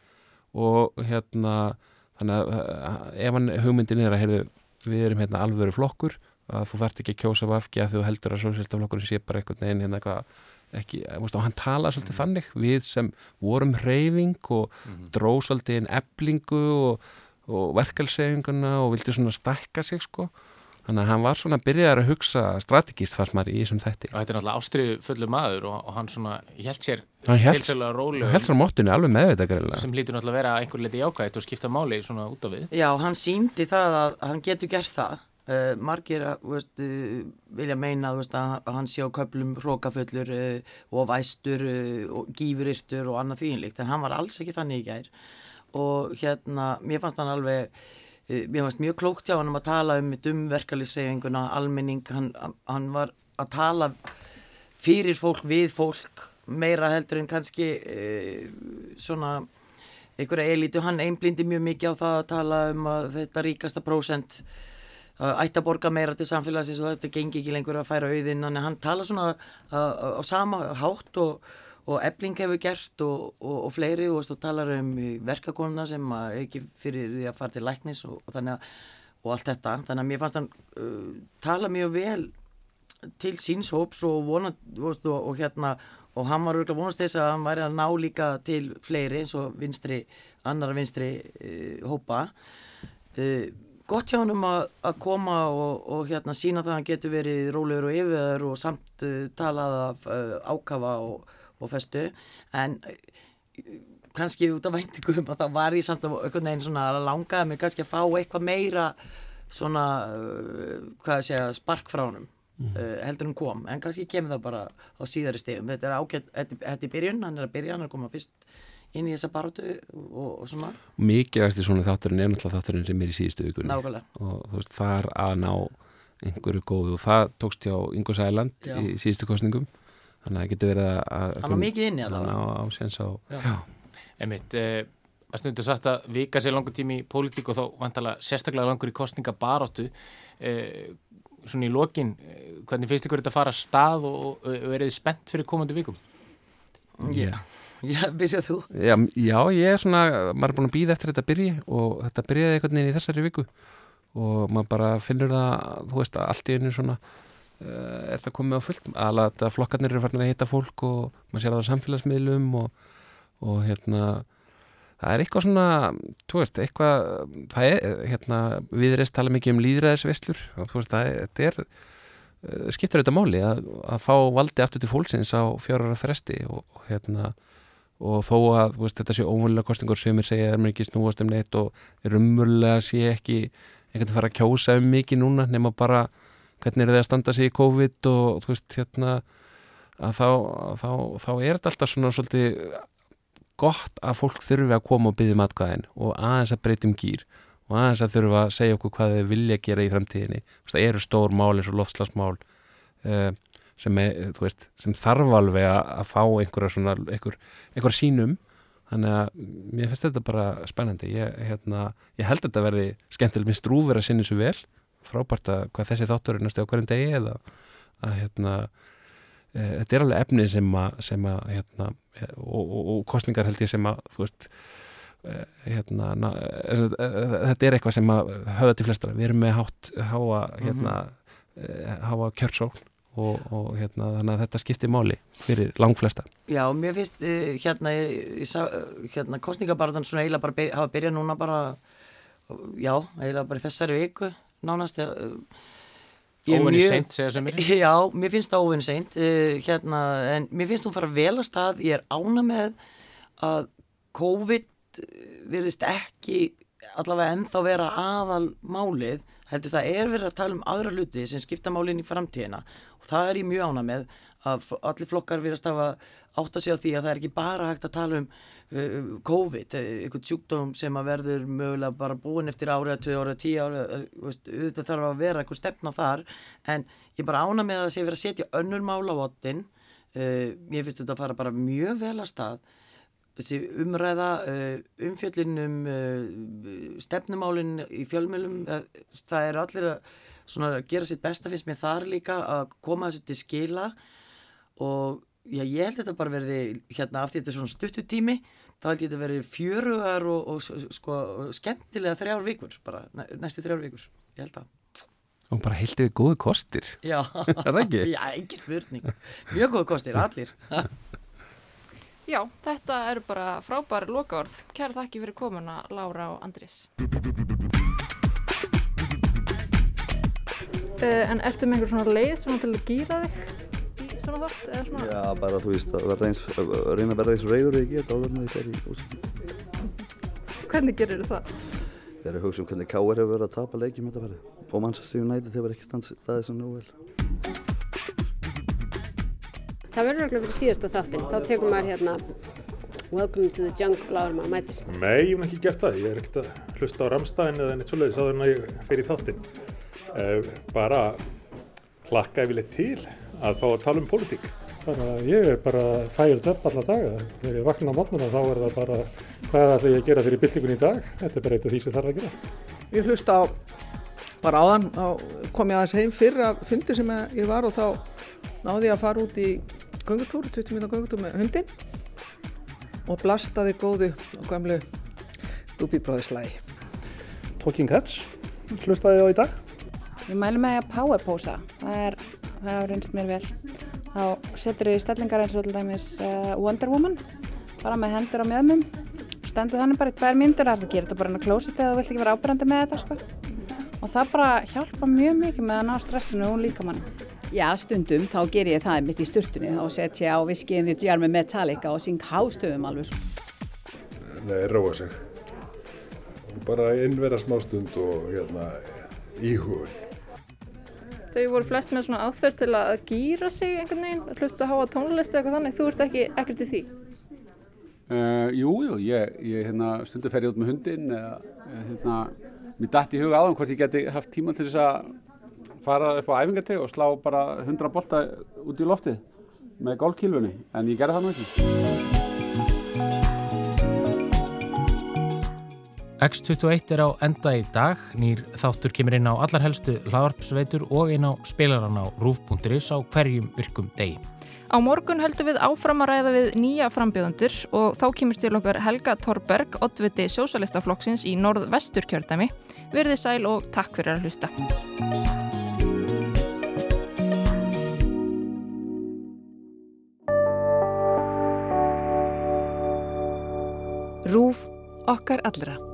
og hérna þannig að ef hann hugmyndin er að heyrðu, við erum hérna alvöru flokkur að þú þart ekki að kjósa Vafgi að þú heldur að sóséltaflokkurinn sé bara einhvern veginn hérna eitthvað ekki, veist, og hann tala svolítið mm. þannig. Við sem vorum reyfing og mm. dró svolítið einn eblingu og, og verkefelsefinguna og vildi svona stækka sig sko. Þannig að hann var svona að byrja að hugsa strategíst fannst maður í þessum þætti. Og þetta er náttúrulega ástriðu fullur maður og, og hann svona held sér tilsælulega rólu held sér á móttunni alveg meðvita sem lítur náttúrulega að vera einhver liti ágætt og skipta máli svona út af við. Já, hann síndi það að hann getur gert það Uh, margir veist, uh, vilja meina veist, að hann sé á köplum hrókafullur uh, og væstur og gífurirtur og annað fínlíkt en hann var alls ekki þannig í gær. Og hérna, mér fannst hann alveg mér fannst mjög klókt hjá hann um að tala um um verkalýsreifinguna, almenning hann, hann var að tala fyrir fólk, við fólk meira heldur en kannski svona einhverja elitu, hann einblindi mjög mikið á það að tala um að þetta ríkasta prósent ætti að borga meira til samfélagsins og þetta gengi ekki lengur að færa þannig að hann tala svona á sama hátt og, og ebling hefur gert og, og, og fleiri og þú talar um verkakonuna sem ekki fyrir því að fara til læknis og þannig að og allt þetta, þannig að mér fannst hann uh, tala mjög vel til síns hóps og vona og hérna, og hann var örgulega vonast þess að hann væri að ná líka til fleiri eins og vinstri, annar vinstri uh, hópa. Uh, gott hjá hann að, koma og, og hérna sína það að hann getur verið rólegur og yfiröður og samt uh, talað af uh, ákafa og, og festu. En uh, kannski út af væntingum að það var ég samt að einhvern veginn svona að langaði mig kannski að fá eitthvað meira svona, uh, hvað segja, spark frá hann mm. Uh, heldur hann kom, en kannski kemur það bara á síðari stegum, þetta er ágætt, þetta er byrjun, hann er að byrja, hann er að koma fyrst inn í þessa barótu og, og svona. Mikið eftir svona þátturinn er náttúrulega þátturinn sem er í síðustu vikunni. Nákvæmlega. Og þú veist það er að ná einhverju góðu. Og það tókst hjá Ingo Sæland já. í síðustu kostningum þannig að það getur verið að Hann var mikið inni allavega. á, á, á, Já, Emitt eh, að stundu sagt að vika sér langur tími í pólitík og þá vantala sérstaklega langur í kostningabarótu eh, svona í lokin, eh, hvernig finnst ykkur þetta að fara að stað og, og, og er þið spennt fyrir komandi vikum? Já. Yeah. Já, byrjað þú? Já, já, ég er svona, maður er búin að býða eftir þetta byrji og þetta byrjaði einhvern veginn í þessari viku og maður bara finnur það, þú veist, allt í einu svona uh, er það komið á fullt alveg að flokkarnir eru farin að hitta fólk og maður sér það á samfélagsmiðlum og, og hérna það er eitthvað svona, þú veist, eitthvað það er, hérna, við erum tala mikið um líðræðisveslur og þú veist, það er, þetta er uh, skiptur þetta máli að, að fá valdi aftur til fólksins á fjárara þresti og, og hérna og þó að veist, þetta sé óvunlega kostningur sem er segja að það er ekki snúast um neitt og rumurlega sé ekki einhvern veginn fara að kjósa um mikið núna nema bara hvernig er það að standa sig í COVID og þú veist hérna að þá, þá, þá er þetta alltaf svona svolítið gott að fólk þurfi að koma og byggja matkvæðin og aðeins að breytum gýr og aðeins að þurfa að segja okkur hvað þau vilja gera í fremtíðinni það eru stór mál eins og lofslagsmál uh, sem, er, veist, sem þarf alveg að fá einhverja svona, einhver, einhverja sínum þannig að mér finnst þetta bara spennandi. Ég, hérna, ég held að þetta verði skemmtileg minn strúfur að sinni svo vel. Frábært að hvað þessi þáttur er næstu á hverjum degi eða að hérna e, þetta er alveg efni sem að, sem að hérna, og, og, og kostningar held ég sem að þú veist e, hérna, na, e, þetta er eitthvað sem að höfða til flestra, við erum með hátt háa, hérna, -hmm. háa kjörsókn og, og hérna, þannig að þetta skiptir máli fyrir langflesta. Já, mér finnst uh, hérna, hérna kostningabarðan svona eiginlega bara byrja, hafa byrjað núna bara já, eiginlega bara þessari viku nánast uh, Óvinni seint, segja sem er Já, mér finnst það óvinni seint hérna, en mér finnst þú fara vel að stað ég er ána með að COVID verðist ekki allavega ennþá vera aðal málið heldur það er verið að tala um aðra luti sem skipta málinn í framtíðina. Og það er ég mjög ána með að allir flokkar verðast að átta sig á því að það er ekki bara hægt að tala um uh, COVID, uh, einhvern sjúkdóm sem að verður mögulega bara búin eftir ári að 2 ári að 10 ári uh, þetta þarf að vera einhver stefna þar. En ég bara ána með að það sé verið að setja önnur mála á ottin uh, ég finnst þetta að fara bara mjög vel að stað þessi umræða uh, umfjöldinum uh, stefnumálinn í fjölmjölum uh, það er allir að, gera sitt besta finnst mér þar líka að koma þessu til skila. Og já, ég held þetta bara verði hérna af því þetta er svona stuttutími þá held ég þetta verði fjörugar og, og sko, skemmtilega þrjár vikur bara næstu þrjár vikur, ég held að. Og bara heilti við góðu kostir. Já, er það ekki? já, engin spurning. Mjög góðu kostir, allir Já, þetta eru bara frábæri lokaord. Kæra þakki fyrir komuna, Lára og Andris. Uh, en ertu með einhver svona leið svona til að gýra þig í svona þátt? Svona... Já, bara þú veist að verða eins, reyna að verða eins reyður ég get áður en það er í útsending. Hvernig gerir það? Ég er að hugsa um hvernig K.R. hefur verið að tapa leikjum þetta verið og Manchester United hefur ekki staðið sem nú vel. Það verður okkur fyrir síðasta þáttin, þá tekum maður hérna Welcome to the jungle áður maður mætir. Nei, ég hef ekki gert það. Ég er ekkert að hlusta á Ramstein eða neitt svoleiðis áður en að ég fer í þáttinn. Uh, bara hlakka yfirleitt til að fá að tala um pólitík. Bara, ég er bara fægjald upp alla daga. Þegar ég vakna á mótnuna þá er það bara hvað ætla ég að gera fyrir byltingun í dag. Þetta er bara eitt af því sem þarf að gera. Ég hlusta á, bara áðan, þá kom ég aðeins heim fyrr af fundi sem ég var og þá náði ég að fara út í göngutúr, 20 minna göngutúr með hundin og blastaði góðu og gamlu dúbíbróðislægi. Talking Heads, hlustaði á í dag? Ég mælu með að powerposa, það er, það hefur reynst mér vel. Þá setur ég stellingar eins og til dæmis uh, Wonder Woman, bara með hendur á mjöðmum, stendur þannig bara í tvær mínútur, það er að gera þetta bara inn á klósit eða þú vilt ekki vera ábyrgandi með þetta sko. Og það bara hjálpa mjög mikið með að ná stressinu og líka mann. Já, stundum þá ger ég það mitt í sturtunni, þá set ég á viskiðin því djar með Metallica og syng hástöfum alveg. Nei, róa sig. Bara innvera smá stund og hérna íhugun. Þau voru flest með svona aðferð til að gýra sig einhvern veginn, að hlusta að háa tónlist eða eitthvað þannig. Þú ert ekki ekkert í því? Uh, jú, jú, ég, ég hérna, stundu fer ég út með hundin eða hérna, mér dætt í huga áðan hvort ég geti haft tíma til þess að fara upp á æfingarteg og slá bara 100 bolta út í loftið með gólkílfunni, en ég gerði það nú ekki. X21 er á enda í dag, nýr þáttur kemur inn á allar helstu hlaðarpsveitur og inn á spilaran á rúf.is á hverjum virkum degi. Á morgun höldum við áfram að ræða við nýja frambjöðundur og þá kemur til okkar Helga Torberg, oddviti sósalistaflokksins í norð-vestur kjördæmi. Verði sæl og takk fyrir að hlusta. Rúf okkar allra.